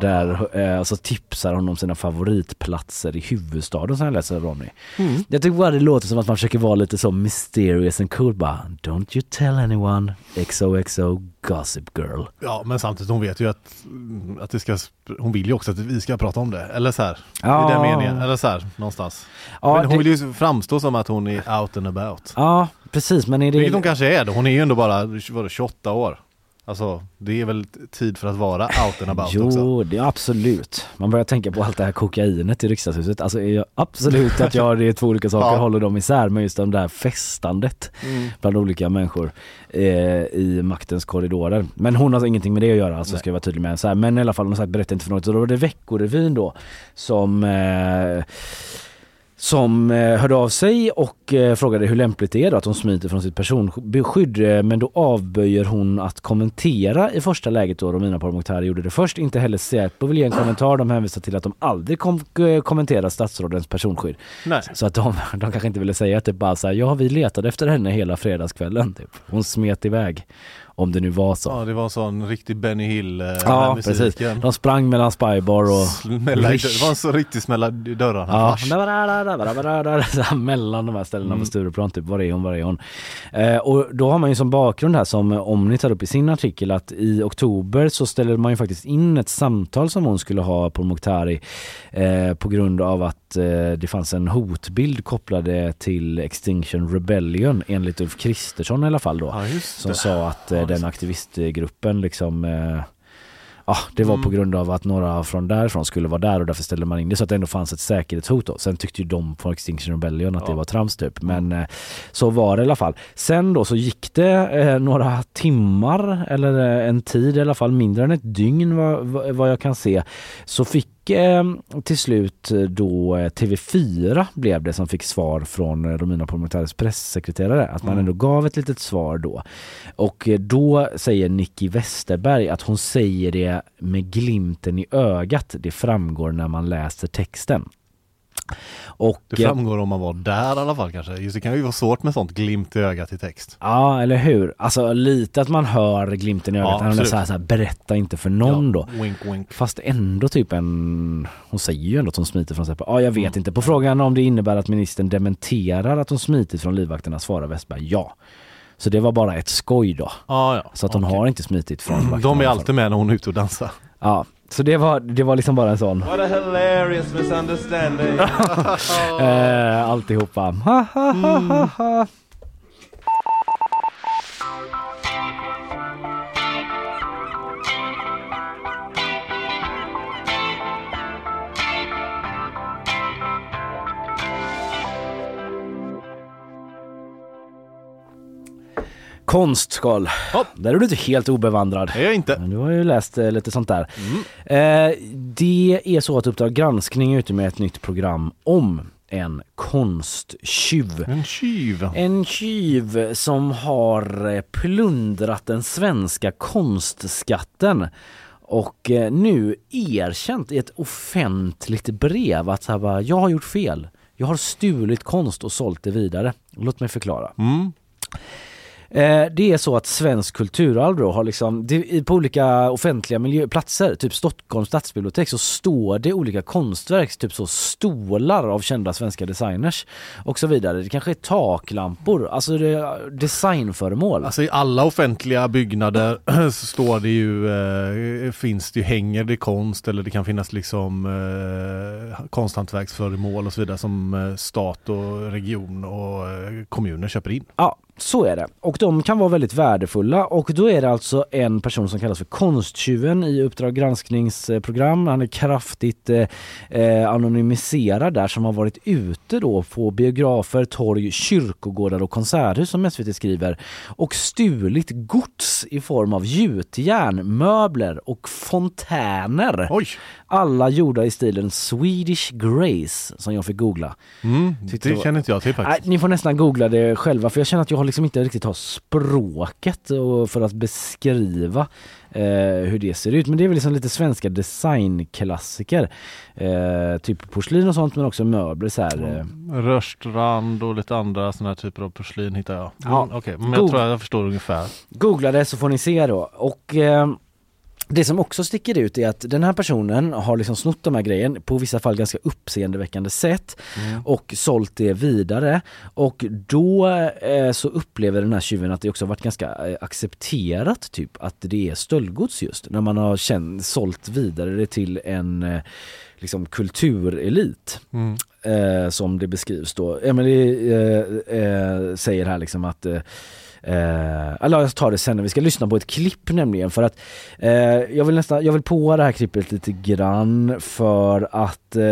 Speaker 1: Där, eh, så tipsar hon om sina favoritplatser i huvudstaden som jag läser av Ronny.
Speaker 2: Mm.
Speaker 1: Jag tycker bara det låter som att man försöker vara lite så mysterious and cool bara Don't you tell anyone XOXO Gossip Girl.
Speaker 2: Ja men samtidigt hon vet ju att, att det ska, hon vill ju också att vi ska prata om det. Eller så här,
Speaker 1: Ja.
Speaker 2: i den meningen. Eller så här, någonstans.
Speaker 1: Ja,
Speaker 2: men hon
Speaker 1: det-
Speaker 2: vill ju framstå som att hon är out and about.
Speaker 1: Ja precis men är det...
Speaker 2: Vilket hon kanske är då. Hon är ju ändå bara vadå, 28 år. Alltså det är väl tid för att vara out and about
Speaker 1: Jo,
Speaker 2: också.
Speaker 1: det är absolut. Man börjar tänka på allt det här kokainet i riksdagshuset. Alltså jag absolut att jag, det är två olika saker,
Speaker 2: Ja.
Speaker 1: håller dem isär. Men just det där festandet
Speaker 2: Mm.
Speaker 1: bland olika människor eh, i maktens korridorer. Men hon har ingenting med det att göra, alltså ska jag vara tydlig med. Så här, men i alla fall, hon har sagt berätta inte för något. Och då var det Veckorevyn då som eh, som eh, hörde av sig och eh, frågade hur lämpligt det är då att hon smiter från sitt personskydd. Eh, Men då avböjer hon att kommentera i första läget då Romina Pourmokhtari gjorde det först. Inte heller Säpo vill ge en kommentar. De hänvisar till att de aldrig kom kommenterar statsrådens personskydd.
Speaker 2: Nej.
Speaker 1: Så att de, de kanske inte ville säga att det bara såhär, ja vi letade efter henne hela fredagskvällen. Typ. Hon smet iväg. Om det nu var så.
Speaker 2: Ja det var en sån riktig Benny Hill eh,
Speaker 1: Ja,
Speaker 2: med
Speaker 1: precis.
Speaker 2: musiken.
Speaker 1: De sprang mellan Spybar och
Speaker 2: Smälla det var en så riktig smälla i dörrarna.
Speaker 1: Ja, mellan de här ställena
Speaker 2: Mm.
Speaker 1: på Stureplan, typ var är hon, var är hon? Eh, och då har man ju som bakgrund här som Omni tar upp i sin artikel att i oktober så ställer man ju faktiskt in ett samtal som hon skulle ha på Mokhtari eh, på grund av att eh, det fanns en hotbild kopplade till Extinction Rebellion enligt Ulf Kristersson i alla fall då.
Speaker 2: Ja,
Speaker 1: som sa att eh, den aktivistgruppen liksom eh, Ja, det var på
Speaker 2: Mm.
Speaker 1: grund av att några från därifrån skulle vara där och därför ställde man in det så att det ändå fanns ett säkerhetshot då. Sen tyckte ju de på Extinction Rebellion att det var trams typ. Men eh, så var det i alla fall. Sen då så gick det eh, några timmar eller eh, en tid i alla fall, mindre än ett dygn vad, vad jag kan se. Så fick eh, till slut eh, då eh, TV4 blev det som fick svar från Romina Pourmokhtaris pressekreterare. Att man
Speaker 2: Mm.
Speaker 1: ändå gav ett litet svar då. Och då säger Nicky Westerberg att hon säger det med glimten i ögat. Det framgår när man läser texten. Och,
Speaker 2: Det framgår om man var där i alla fall kanske. Just det kan ju vara svårt med sånt glimt i ögat i text.
Speaker 1: Ja, eller hur? Alltså lite att man hör glimten i
Speaker 2: Ja,
Speaker 1: ögat.
Speaker 2: absolut.
Speaker 1: så här, så här, berätta inte för någon
Speaker 2: Ja,
Speaker 1: då.
Speaker 2: wink, wink.
Speaker 1: Fast ändå typ en... Hon säger ju ändå att hon smiter från Säpo. Ja, jag vet
Speaker 2: Mm.
Speaker 1: inte. På frågan om det innebär att ministern dementerar att hon smitit från livvakterna svarar Westberg ja. Så det var bara ett skoj då.
Speaker 2: Ah, ja.
Speaker 1: Så att hon har inte smitit från vakterna.
Speaker 2: De är alltid med när hon är ute och dansar.
Speaker 1: Ja, så det var, det var liksom bara en sån.
Speaker 2: What a hilarious misunderstanding.
Speaker 1: eh, alltihopa. Ha, ha, ha, ha, ha. Konstskal. Där är du inte helt obevandrad.
Speaker 2: Det är jag inte.
Speaker 1: Du har ju läst eh, lite sånt där. Eh, det är så att Uppdrag granskning är ute med ett nytt program om en konsttjuv.
Speaker 2: En tjuv.
Speaker 1: En tjuv som har eh, plundrat den svenska konstskatten och eh, nu erkänt i ett offentligt brev att så bara, jag har gjort fel. Jag har stulit konst och sålt det vidare. Låt mig förklara.
Speaker 2: Mm.
Speaker 1: Eh, det är så att svensk kulturarv då har liksom, det, på olika offentliga miljöplatser, typ Stockholms stadsbibliotek så står det olika konstverk, typ så stolar av kända svenska designers och så vidare. Det kanske är taklampor, alltså det designföremål.
Speaker 2: Alltså i alla offentliga byggnader så står det ju, eh, finns det ju, hänger det konst eller det kan finnas liksom eh, konsthantverksföremål och så vidare som stat och region och kommuner köper in.
Speaker 1: Ja, så är det. Och de kan vara väldigt värdefulla och då är det alltså en person som kallas för Konsttjuven i Uppdrag granskningsprogram. Han är kraftigt eh, eh, anonymiserad där som har varit ute då på biografer, torg, kyrkogårdar och konserthus som SVT skriver och stulit gods i form av gjutjärn, möbler och fontäner.
Speaker 2: Oj.
Speaker 1: Alla gjorda i stilen Swedish Grace som jag fick googla.
Speaker 2: Mm, det känner inte jag till faktiskt.
Speaker 1: Nej, ni får nästan googla det själva för jag känner att jag har liksom inte riktigt har språket och för att beskriva eh, hur det ser ut. Men det är väl liksom lite svenska designklassiker. Eh, typ porslin och sånt men också möbler så här. Eh.
Speaker 2: Rörstrand och lite andra sådana här typer av porslin hittar jag. Mm,
Speaker 1: Ja.
Speaker 2: Okej, men jag
Speaker 1: God.
Speaker 2: tror jag förstår ungefär.
Speaker 1: Googla det så får ni se då. Och eh, det som också sticker ut är att den här personen har liksom snott de här grejen på vissa fall ganska uppseendeväckande sätt och sålt det vidare. Och då eh, så upplever den här tjuven att det också varit ganska eh, accepterat typ att det är stöldgods just när man har känt, sålt vidare det till en eh, liksom kulturelit.
Speaker 2: Mm.
Speaker 1: Eh, som det beskrivs då. Emily eh, eh, säger här liksom att eh, eller jag tar det sen när vi ska lyssna på ett klipp nämligen för att eh, jag vill nästan, jag vill på det här klippet lite grann för att eh,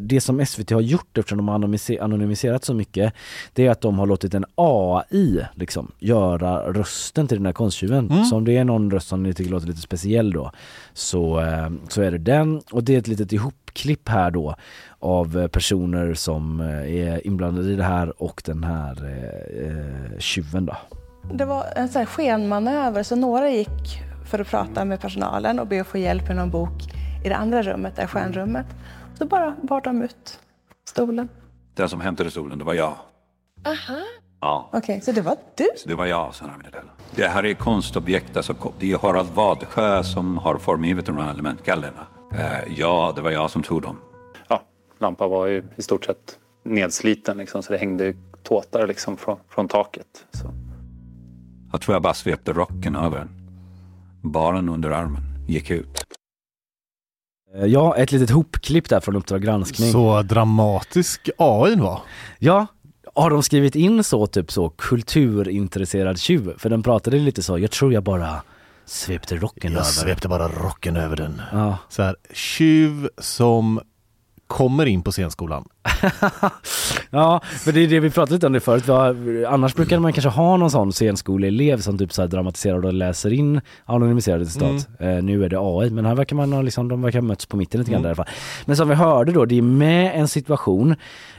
Speaker 1: det som SVT har gjort eftersom de har anonymiser- anonymiserat så mycket det är att de har låtit en AI liksom göra rösten till den här konsttjuven. Så om det är någon röst som ni tycker låter lite speciell då så, eh, så är det den och det är ett litet ihopklipp här då av personer som eh, är inblandade i det här och den här eh, eh, tjuven då.
Speaker 9: Det var en sån här skenmanöver, så några gick för att prata med personalen och be att få hjälp med någon bok i det andra rummet, där skärnrummet. Så bara bar de ut stolen.
Speaker 10: Den som hämtade stolen, det var jag.
Speaker 9: Aha.
Speaker 10: Ja,
Speaker 9: Okej, så det var du?
Speaker 10: så det var jag som använde den. Det här är konstobjekt, alltså det är Harald Vadsjö som har formgivit de här elementgallerna. Eh, ja, det var jag som tog dem.
Speaker 11: ja, lampan var ju i stort sett nedsliten liksom, så det hängde tåtar liksom från, från taket. Så.
Speaker 10: Jag tror jag bara svepte rocken över den. Baren under armen, gick ut.
Speaker 1: Eh, Ja, ett litet hopklipp där från Uppdrag granskning.
Speaker 2: Så dramatisk AI var.
Speaker 1: Ja, har de skrivit in så typ så kulturintresserad tjuv? För den pratade lite så, jag tror jag bara svepte rocken över.
Speaker 2: Jag svepte bara rocken över den.
Speaker 1: Ja.
Speaker 2: Så här, tjuv som kommer in på scenskolan.
Speaker 1: Ja, men det är det vi pratade lite om det förut. Annars brukar man kanske ha någon sån scenskoleelev som typ så dramatiserar och läser in anonymiserade citat. Eh, nu är det AI, men här verkar man ha liksom, de verkar ha mötts på mitten lite grann
Speaker 2: Mm.
Speaker 1: i alla fall. Men som vi hörde då, det är med en situation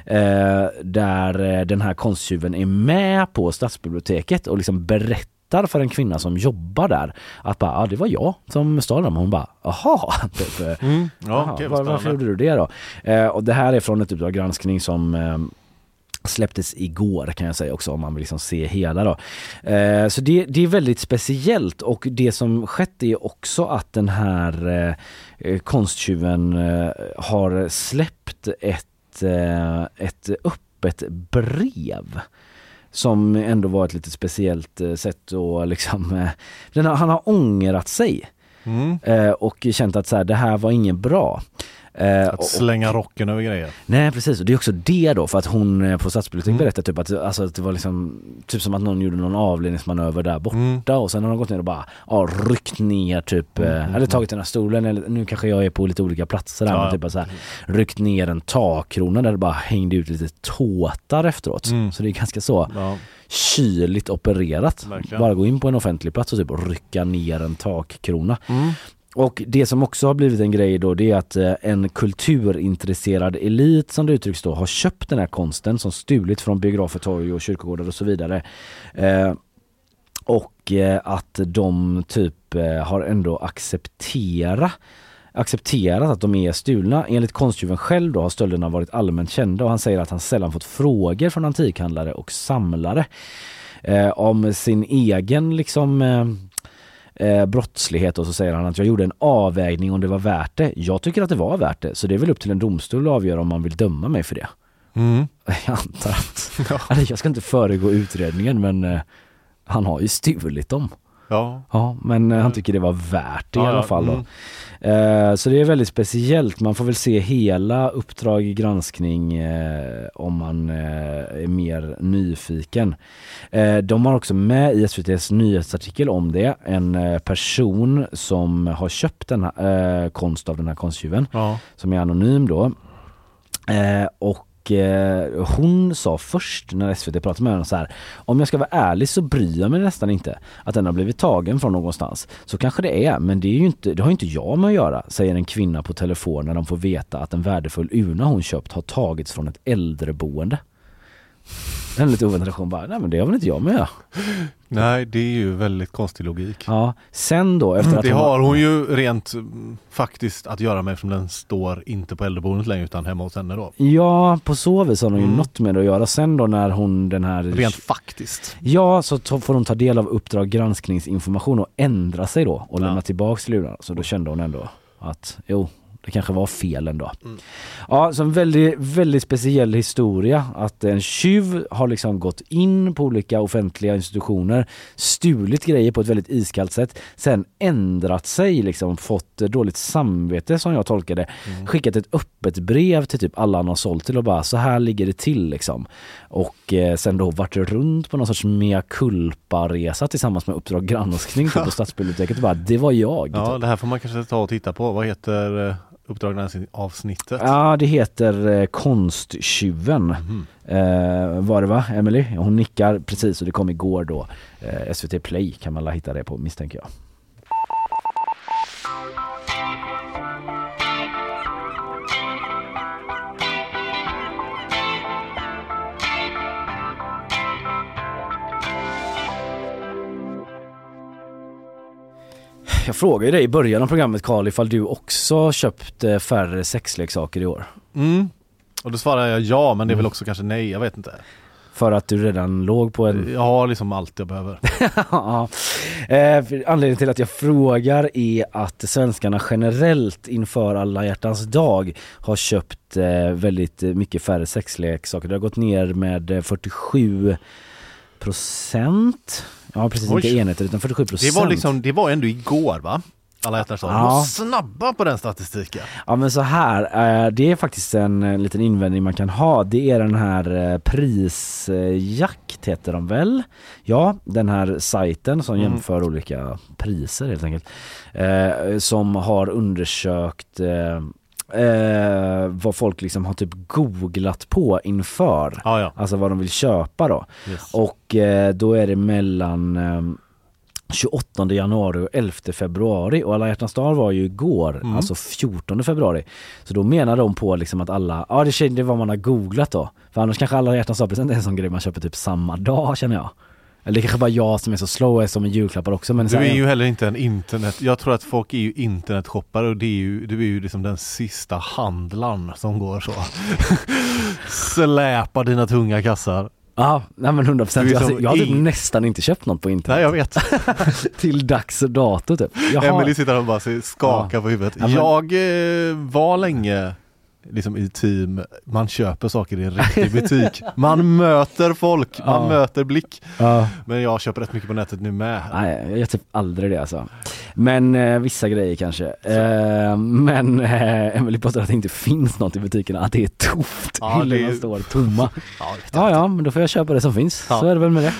Speaker 1: eh, där eh, den här konsttjuven är med på stadsbiblioteket och liksom berättar för en kvinna som jobbar där att bara, ah, det var jag som stal dem. Hon bara, aha. Typ, eh,
Speaker 2: Mm. Ja,
Speaker 1: Jaha,
Speaker 2: vad
Speaker 1: var, varför gjorde du det då? Eh, och det här är från ett Uppdrag granskning som eh, släpptes igår kan jag säga också om man vill liksom se hela då. Eh, så det, det är väldigt speciellt och det som skett är också att den här eh, eh, konsttjuven eh, har släppt ett, eh, ett öppet brev som ändå var ett lite speciellt eh, sätt och liksom, eh, har, han har ångrat sig.
Speaker 2: Mm.
Speaker 1: Eh, och känt att så här, det här var inget bra. Eh,
Speaker 2: Att slänga rocken över grejer.
Speaker 1: Nej precis, och det är också det då för att hon eh, på Stadsbiblioteket
Speaker 2: Mm.
Speaker 1: berättade typ att, alltså, att det var liksom Typ som att någon gjorde någon avledningsmanöver där borta
Speaker 2: Mm.
Speaker 1: och sen har de gått ner och bara ja, ryckt ner typ,
Speaker 2: Mm,
Speaker 1: eh,
Speaker 2: mm,
Speaker 1: eller tagit den här stolen eller nu kanske jag är på lite olika platser där
Speaker 2: Ja,
Speaker 1: men typ bara så här, ryckt ner en takkrona där det bara hängde ut lite tåtar efteråt.
Speaker 2: Mm.
Speaker 1: Så det är ganska så
Speaker 2: Ja.
Speaker 1: kyligt opererat.
Speaker 2: Verkligen.
Speaker 1: Bara gå in på en offentlig plats och typ rycka ner en takkrona.
Speaker 2: Mm.
Speaker 1: Och det som också har blivit en grej då det är att eh, en kulturintresserad elit som det uttrycks då har köpt den här konsten som stulit från biografer, torg och kyrkogårdar och så vidare. Eh, och eh, att de typ eh, har ändå acceptera accepterat att de är stulna. Enligt konstjuven själv då har stölderna varit allmänt kända och han säger att han sällan fått frågor från antikhandlare och samlare eh, om sin egen liksom eh, eh, brottslighet och så säger han att jag gjorde en avvägning om det var värt det. Jag tycker att det var värt det så det är väl upp till en domstol att avgöra om man vill döma mig för det.
Speaker 2: Mm.
Speaker 1: Jag antar att, eller jag ska inte föregå utredningen men eh, han har ju stulit dem.
Speaker 2: Ja.
Speaker 1: Ja, men eh, han tycker det var värt det i
Speaker 2: Ja,
Speaker 1: alla
Speaker 2: ja,
Speaker 1: fall. Då.
Speaker 2: mm.
Speaker 1: Eh, så det är väldigt speciellt. Man får väl se hela Uppdrag granskning eh, om man eh, är mer nyfiken. Eh, de har också med i SVTs nyhetsartikel om det en eh, person som har köpt den här, konst av den här konstjuven
Speaker 2: Ja.
Speaker 1: som är anonym då. Eh, och eh, hon sa först när SVT pratade med henne så här Om jag ska vara ärlig så bryr jag mig nästan inte att den har blivit tagen från någonstans. Så kanske det är, men det, är ju inte, det har ju inte jag med att göra, säger en kvinna på telefon när de får veta att en värdefull urna hon köpt har tagits från ett äldreboende. En lite oväntad reaktion bara, nej men det har väl inte jag med.
Speaker 2: Nej, det är ju väldigt konstig logik.
Speaker 1: Ja, sen då efter att
Speaker 2: det
Speaker 1: hon
Speaker 2: har hon ju rent mm, faktiskt att göra med eftersom den står inte på äldreboendet längre utan hemma hos henne då.
Speaker 1: Ja, på så vis har hon ju
Speaker 2: Mm.
Speaker 1: något med det att göra. Sen då när hon den här...
Speaker 2: Rent faktiskt.
Speaker 1: Ja, så to- får hon ta del av Uppdrag granskningsinformation och ändra sig då och lämna tillbaks luren. Så då kände hon ändå att jo, det kanske var fel ändå.
Speaker 2: Mm.
Speaker 1: Ja, så en väldigt, väldigt speciell historia att en tjuv har liksom gått in på olika offentliga institutioner, stulit grejer på ett väldigt iskallt sätt, sen ändrat sig, liksom fått dåligt samvete som jag tolkar det, skickat ett öppet brev till typ alla han har sålt till och bara så här ligger det till liksom. Och eh, sen då varit runt på någon sorts mea culpa-resa tillsammans med Uppdrag granskning på Stadsbiblioteket och bara det var jag.
Speaker 2: Ja,
Speaker 1: typ.
Speaker 2: det här får man kanske ta och titta på. Vad heter eh, Uppdrag avsnittet?
Speaker 1: Ja, det heter eh, Konsttjuven.
Speaker 2: Mhm.
Speaker 1: Eh, var det va, Emily? Hon nickar precis och det kom igår då. Eh, SVT Play kan man hitta det på misstänker jag. Jag frågade dig i början av programmet Karl ifall du också köpt eh, färre sexleksaker i år.
Speaker 2: Mm. Och då svarar jag ja, men det är väl också kanske nej, jag vet inte.
Speaker 1: För att du redan låg på en...
Speaker 2: Jag har liksom allt jag behöver.
Speaker 1: ja. eh, anledningen till att jag frågar är att svenskarna generellt inför alla hjärtans dag har köpt eh, väldigt eh, mycket färre sexleksaker. Det har gått ner med eh, 47 procent. Ja precis,
Speaker 2: Oj.
Speaker 1: inte enheter utan 47 procent.
Speaker 2: Det var liksom, det var ändå igår va? Alla hjärtans dag. De
Speaker 1: Ja.
Speaker 2: var snabba på den statistiken.
Speaker 1: Ja men så här, eh, det är faktiskt en eh, liten invändning man kan ha. Det är den här eh, prisjakt heter de väl? Ja, den här sajten som
Speaker 2: Mm.
Speaker 1: jämför olika priser helt enkelt. Som har undersökt eh, vad folk liksom har typ googlat på inför.
Speaker 2: Ja, ja.
Speaker 1: Alltså vad de vill köpa då.
Speaker 2: Yes.
Speaker 1: Och eh, då är det mellan eh, 28 januari och 11 februari och alla hjärtans dag var ju igår,
Speaker 2: Mm.
Speaker 1: alltså 14 februari. Så då menar de på liksom att alla, ja det är vad man har googlat då. För annars kanske alla hjärtans dag-present är en sån grej man köper typ samma dag känner jag. Eller det kanske bara jag som är så slow som en julklappar också men
Speaker 2: Du
Speaker 1: här-
Speaker 2: är ju heller inte en internet, jag tror att folk är ju internetshoppare och det är ju, du är ju liksom den sista handlaren som går så. Släpar dina tunga kassar.
Speaker 1: Ja, nej men 100 procent. Jag, jag har typ nästan inte köpt något på internet.
Speaker 2: Nej jag vet.
Speaker 1: Till dags dato typ. Jag har-
Speaker 2: Emelie sitter där och bara skakar
Speaker 1: Ja.
Speaker 2: på huvudet.
Speaker 1: Ja, men-
Speaker 2: Jag eh, var länge liksom i team, man köper saker i en riktig butik. Man möter folk, man
Speaker 1: Ja.
Speaker 2: möter blick.
Speaker 1: Ja.
Speaker 2: Men jag köper rätt mycket på nätet nu med.
Speaker 1: Nej, jag typ aldrig det alltså. Men eh, vissa grejer kanske. Eh, men eh, Emily påstår att det inte finns något i butikerna, att det är tomt.
Speaker 2: Ja, det
Speaker 1: Hyllorna står tomma.
Speaker 2: Ja,
Speaker 1: Ja, men då får jag köpa det som finns. Så är det väl med det.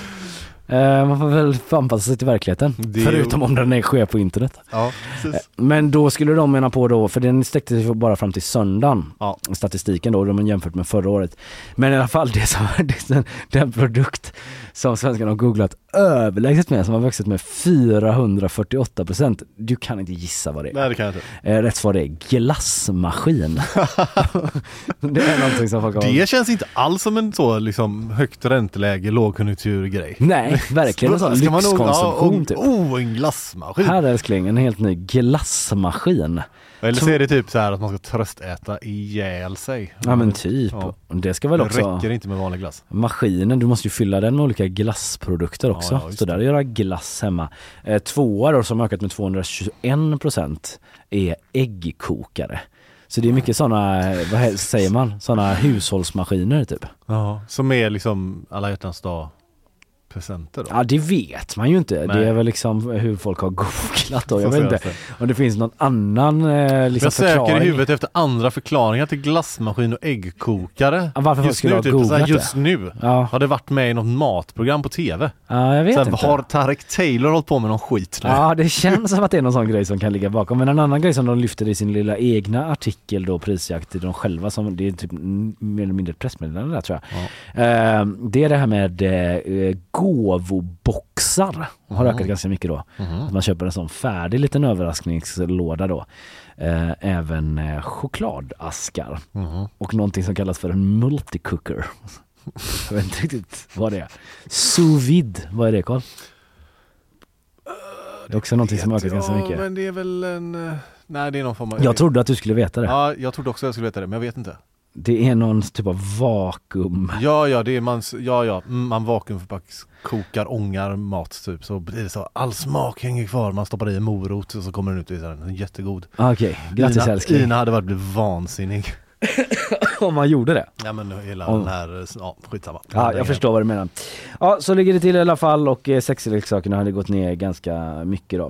Speaker 1: Eh, man får väl anpassa sig till verkligheten.
Speaker 2: Det
Speaker 1: Förutom om den är sker på internet.
Speaker 2: Ja, precis.
Speaker 1: Men då skulle de mena på då, för den sträckte sig bara fram till söndagen,
Speaker 2: Ja.
Speaker 1: statistiken då, de jämfört med förra året. Men i alla fall det som, den produkt som svenskarna har googlat överlägset med, som har vuxit med 448 procent. Du kan inte gissa vad det är.
Speaker 2: Nej det kan jag inte.
Speaker 1: Eh, rätt svar är glassmaskin. det är någonting som folk har...
Speaker 2: Det känns inte alls som en så liksom högt ränteläge, lågkonjunkturgrej.
Speaker 1: Nej, verkligen en sån
Speaker 2: man
Speaker 1: lyxkonsumtion typ.
Speaker 2: Oh, en glassmaskin.
Speaker 1: Här älskling, en helt ny glassmaskin.
Speaker 2: Eller så är det typ så här att man ska tröstäta ihjäl sig.
Speaker 1: Ja men typ.
Speaker 2: Ja.
Speaker 1: Det ska väl
Speaker 2: Det
Speaker 1: också...
Speaker 2: räcker inte med vanlig glass.
Speaker 1: Maskinen, du måste ju fylla den med olika glassprodukter också.
Speaker 2: Ja, ja,
Speaker 1: så där att göra glass hemma. Eh, tvåa då som ökat med 221 procent är äggkokare. Så det är mycket sådana, vad säger man, sådana hushållsmaskiner typ.
Speaker 2: Ja, som är liksom alla hjärtans dag presenter då.
Speaker 1: Ja det vet man ju inte.
Speaker 2: Nej.
Speaker 1: Det är väl liksom hur folk har googlat då. Jag vet inte om det finns någon annan eh, liksom
Speaker 2: jag söker
Speaker 1: förklaring.
Speaker 2: i huvudet efter andra förklaringar till glassmaskin och äggkokare.
Speaker 1: Ja, varför
Speaker 2: just
Speaker 1: skulle
Speaker 2: nu,
Speaker 1: ha
Speaker 2: typ,
Speaker 1: googlat
Speaker 2: just
Speaker 1: det.
Speaker 2: nu
Speaker 1: Ja.
Speaker 2: har det varit med i något matprogram på TV.
Speaker 1: Ja jag vet
Speaker 2: så här,
Speaker 1: inte.
Speaker 2: Har Tarek Taylor hållit på med någon skit nu?
Speaker 1: Ja det känns som att det är någon sån grej som kan ligga bakom. Men en annan grej som de lyfter i sin lilla egna artikel då, prisjakt till de själva, som det är typ mer eller mindre ett pressmeddelande där tror jag. Eh, det är det här med eh, gåvoboxar. Har
Speaker 2: Mhm.
Speaker 1: ökat ganska mycket då. Att man köper en sån färdig liten överraskningslåda då. Eh, även eh, chokladaskar.
Speaker 2: Mhm.
Speaker 1: Och någonting som kallas för en multicooker. Jag vet inte riktigt vad det är. Sous vide, vad är det Carl? Det är också någonting som ökat ganska
Speaker 2: ja,
Speaker 1: mycket.
Speaker 2: men det är väl en... eh, Nej det är någon form av...
Speaker 1: Jag trodde att du skulle veta det.
Speaker 2: Ja, jag trodde också jag skulle veta det, men jag vet inte.
Speaker 1: Det är någon typ av vakuum.
Speaker 2: Ja, ja, det är man, ja, ja, man vakuumförpacks, kokar, ångar mat typ. Så blir det så, all smak hänger kvar. Man stoppar i en morot och så kommer den ut och är jättegod.
Speaker 1: Okej, grattis
Speaker 2: Ina,
Speaker 1: älskling.
Speaker 2: Ina hade varit blivit vansinnig.
Speaker 1: Om man gjorde det.
Speaker 2: Ja men hela
Speaker 1: Om-
Speaker 2: den här, ja skitsamma.
Speaker 1: Ja, jag förstår vad du menar. Ja, så ligger det till i alla fall och eh, sexleksakerna hade gått ner ganska mycket då.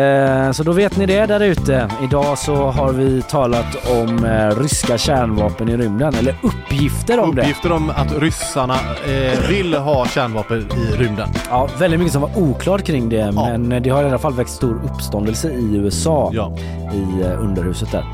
Speaker 1: Eh, så då vet ni det där ute. Idag så har vi talat om eh, ryska kärnvapen i rymden, eller uppgifter om det.
Speaker 2: Uppgifter om att ryssarna eh, vill ha kärnvapen i rymden.
Speaker 1: Ja, väldigt mycket som var oklart kring det, men eh, det har i alla fall väckt stor uppståndelse i USA. I eh, underhuset där.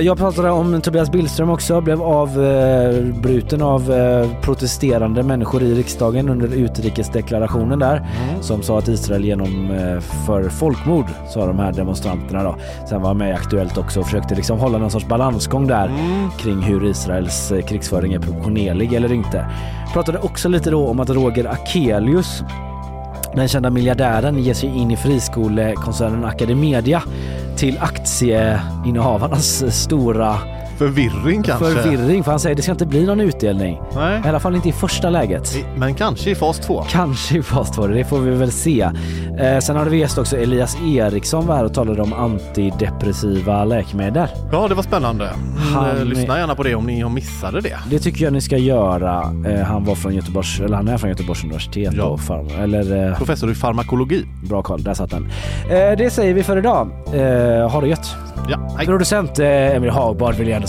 Speaker 1: Jag pratade om Tobias Billström också, blev avbruten av eh, protesterande människor i riksdagen under utrikesdeklarationen där som sa att Israel genomför folkmord, sa de här demonstranterna då. Sen var han med i Aktuellt också och försökte liksom hålla någon sorts balansgång där kring hur Israels eh, krigsföring är proportionerlig eller inte. Pratade också lite då om att Roger Akelius den kända miljardären ger sig in i friskolekoncernen Academedia till aktieinnehavarnas stora
Speaker 2: Förvirring kanske?
Speaker 1: förvirring. För han säger det ska inte bli någon utdelning.
Speaker 2: Nej.
Speaker 1: I alla fall inte i första läget.
Speaker 2: Men kanske i fas 2.
Speaker 1: Kanske i fas 2, det får vi väl se. Eh, sen hade vi gäst också Elias Eriksson var här och talade om antidepressiva läkemedel.
Speaker 2: Ja det var spännande.
Speaker 1: Han-
Speaker 2: Han... Lyssna gärna på det om ni har missade det.
Speaker 1: Det tycker jag ni ska göra. Eh, han var från Göteborgs, eller han är från Göteborgs universitet.
Speaker 2: Ja.
Speaker 1: Farm, eller, eh,
Speaker 2: Professor i farmakologi.
Speaker 1: Bra koll, där satt den. Eh, det säger vi för idag. Eh, ha det gött.
Speaker 2: Ja, hej.
Speaker 1: Producent eh, Emil Hagbard vill jag ändå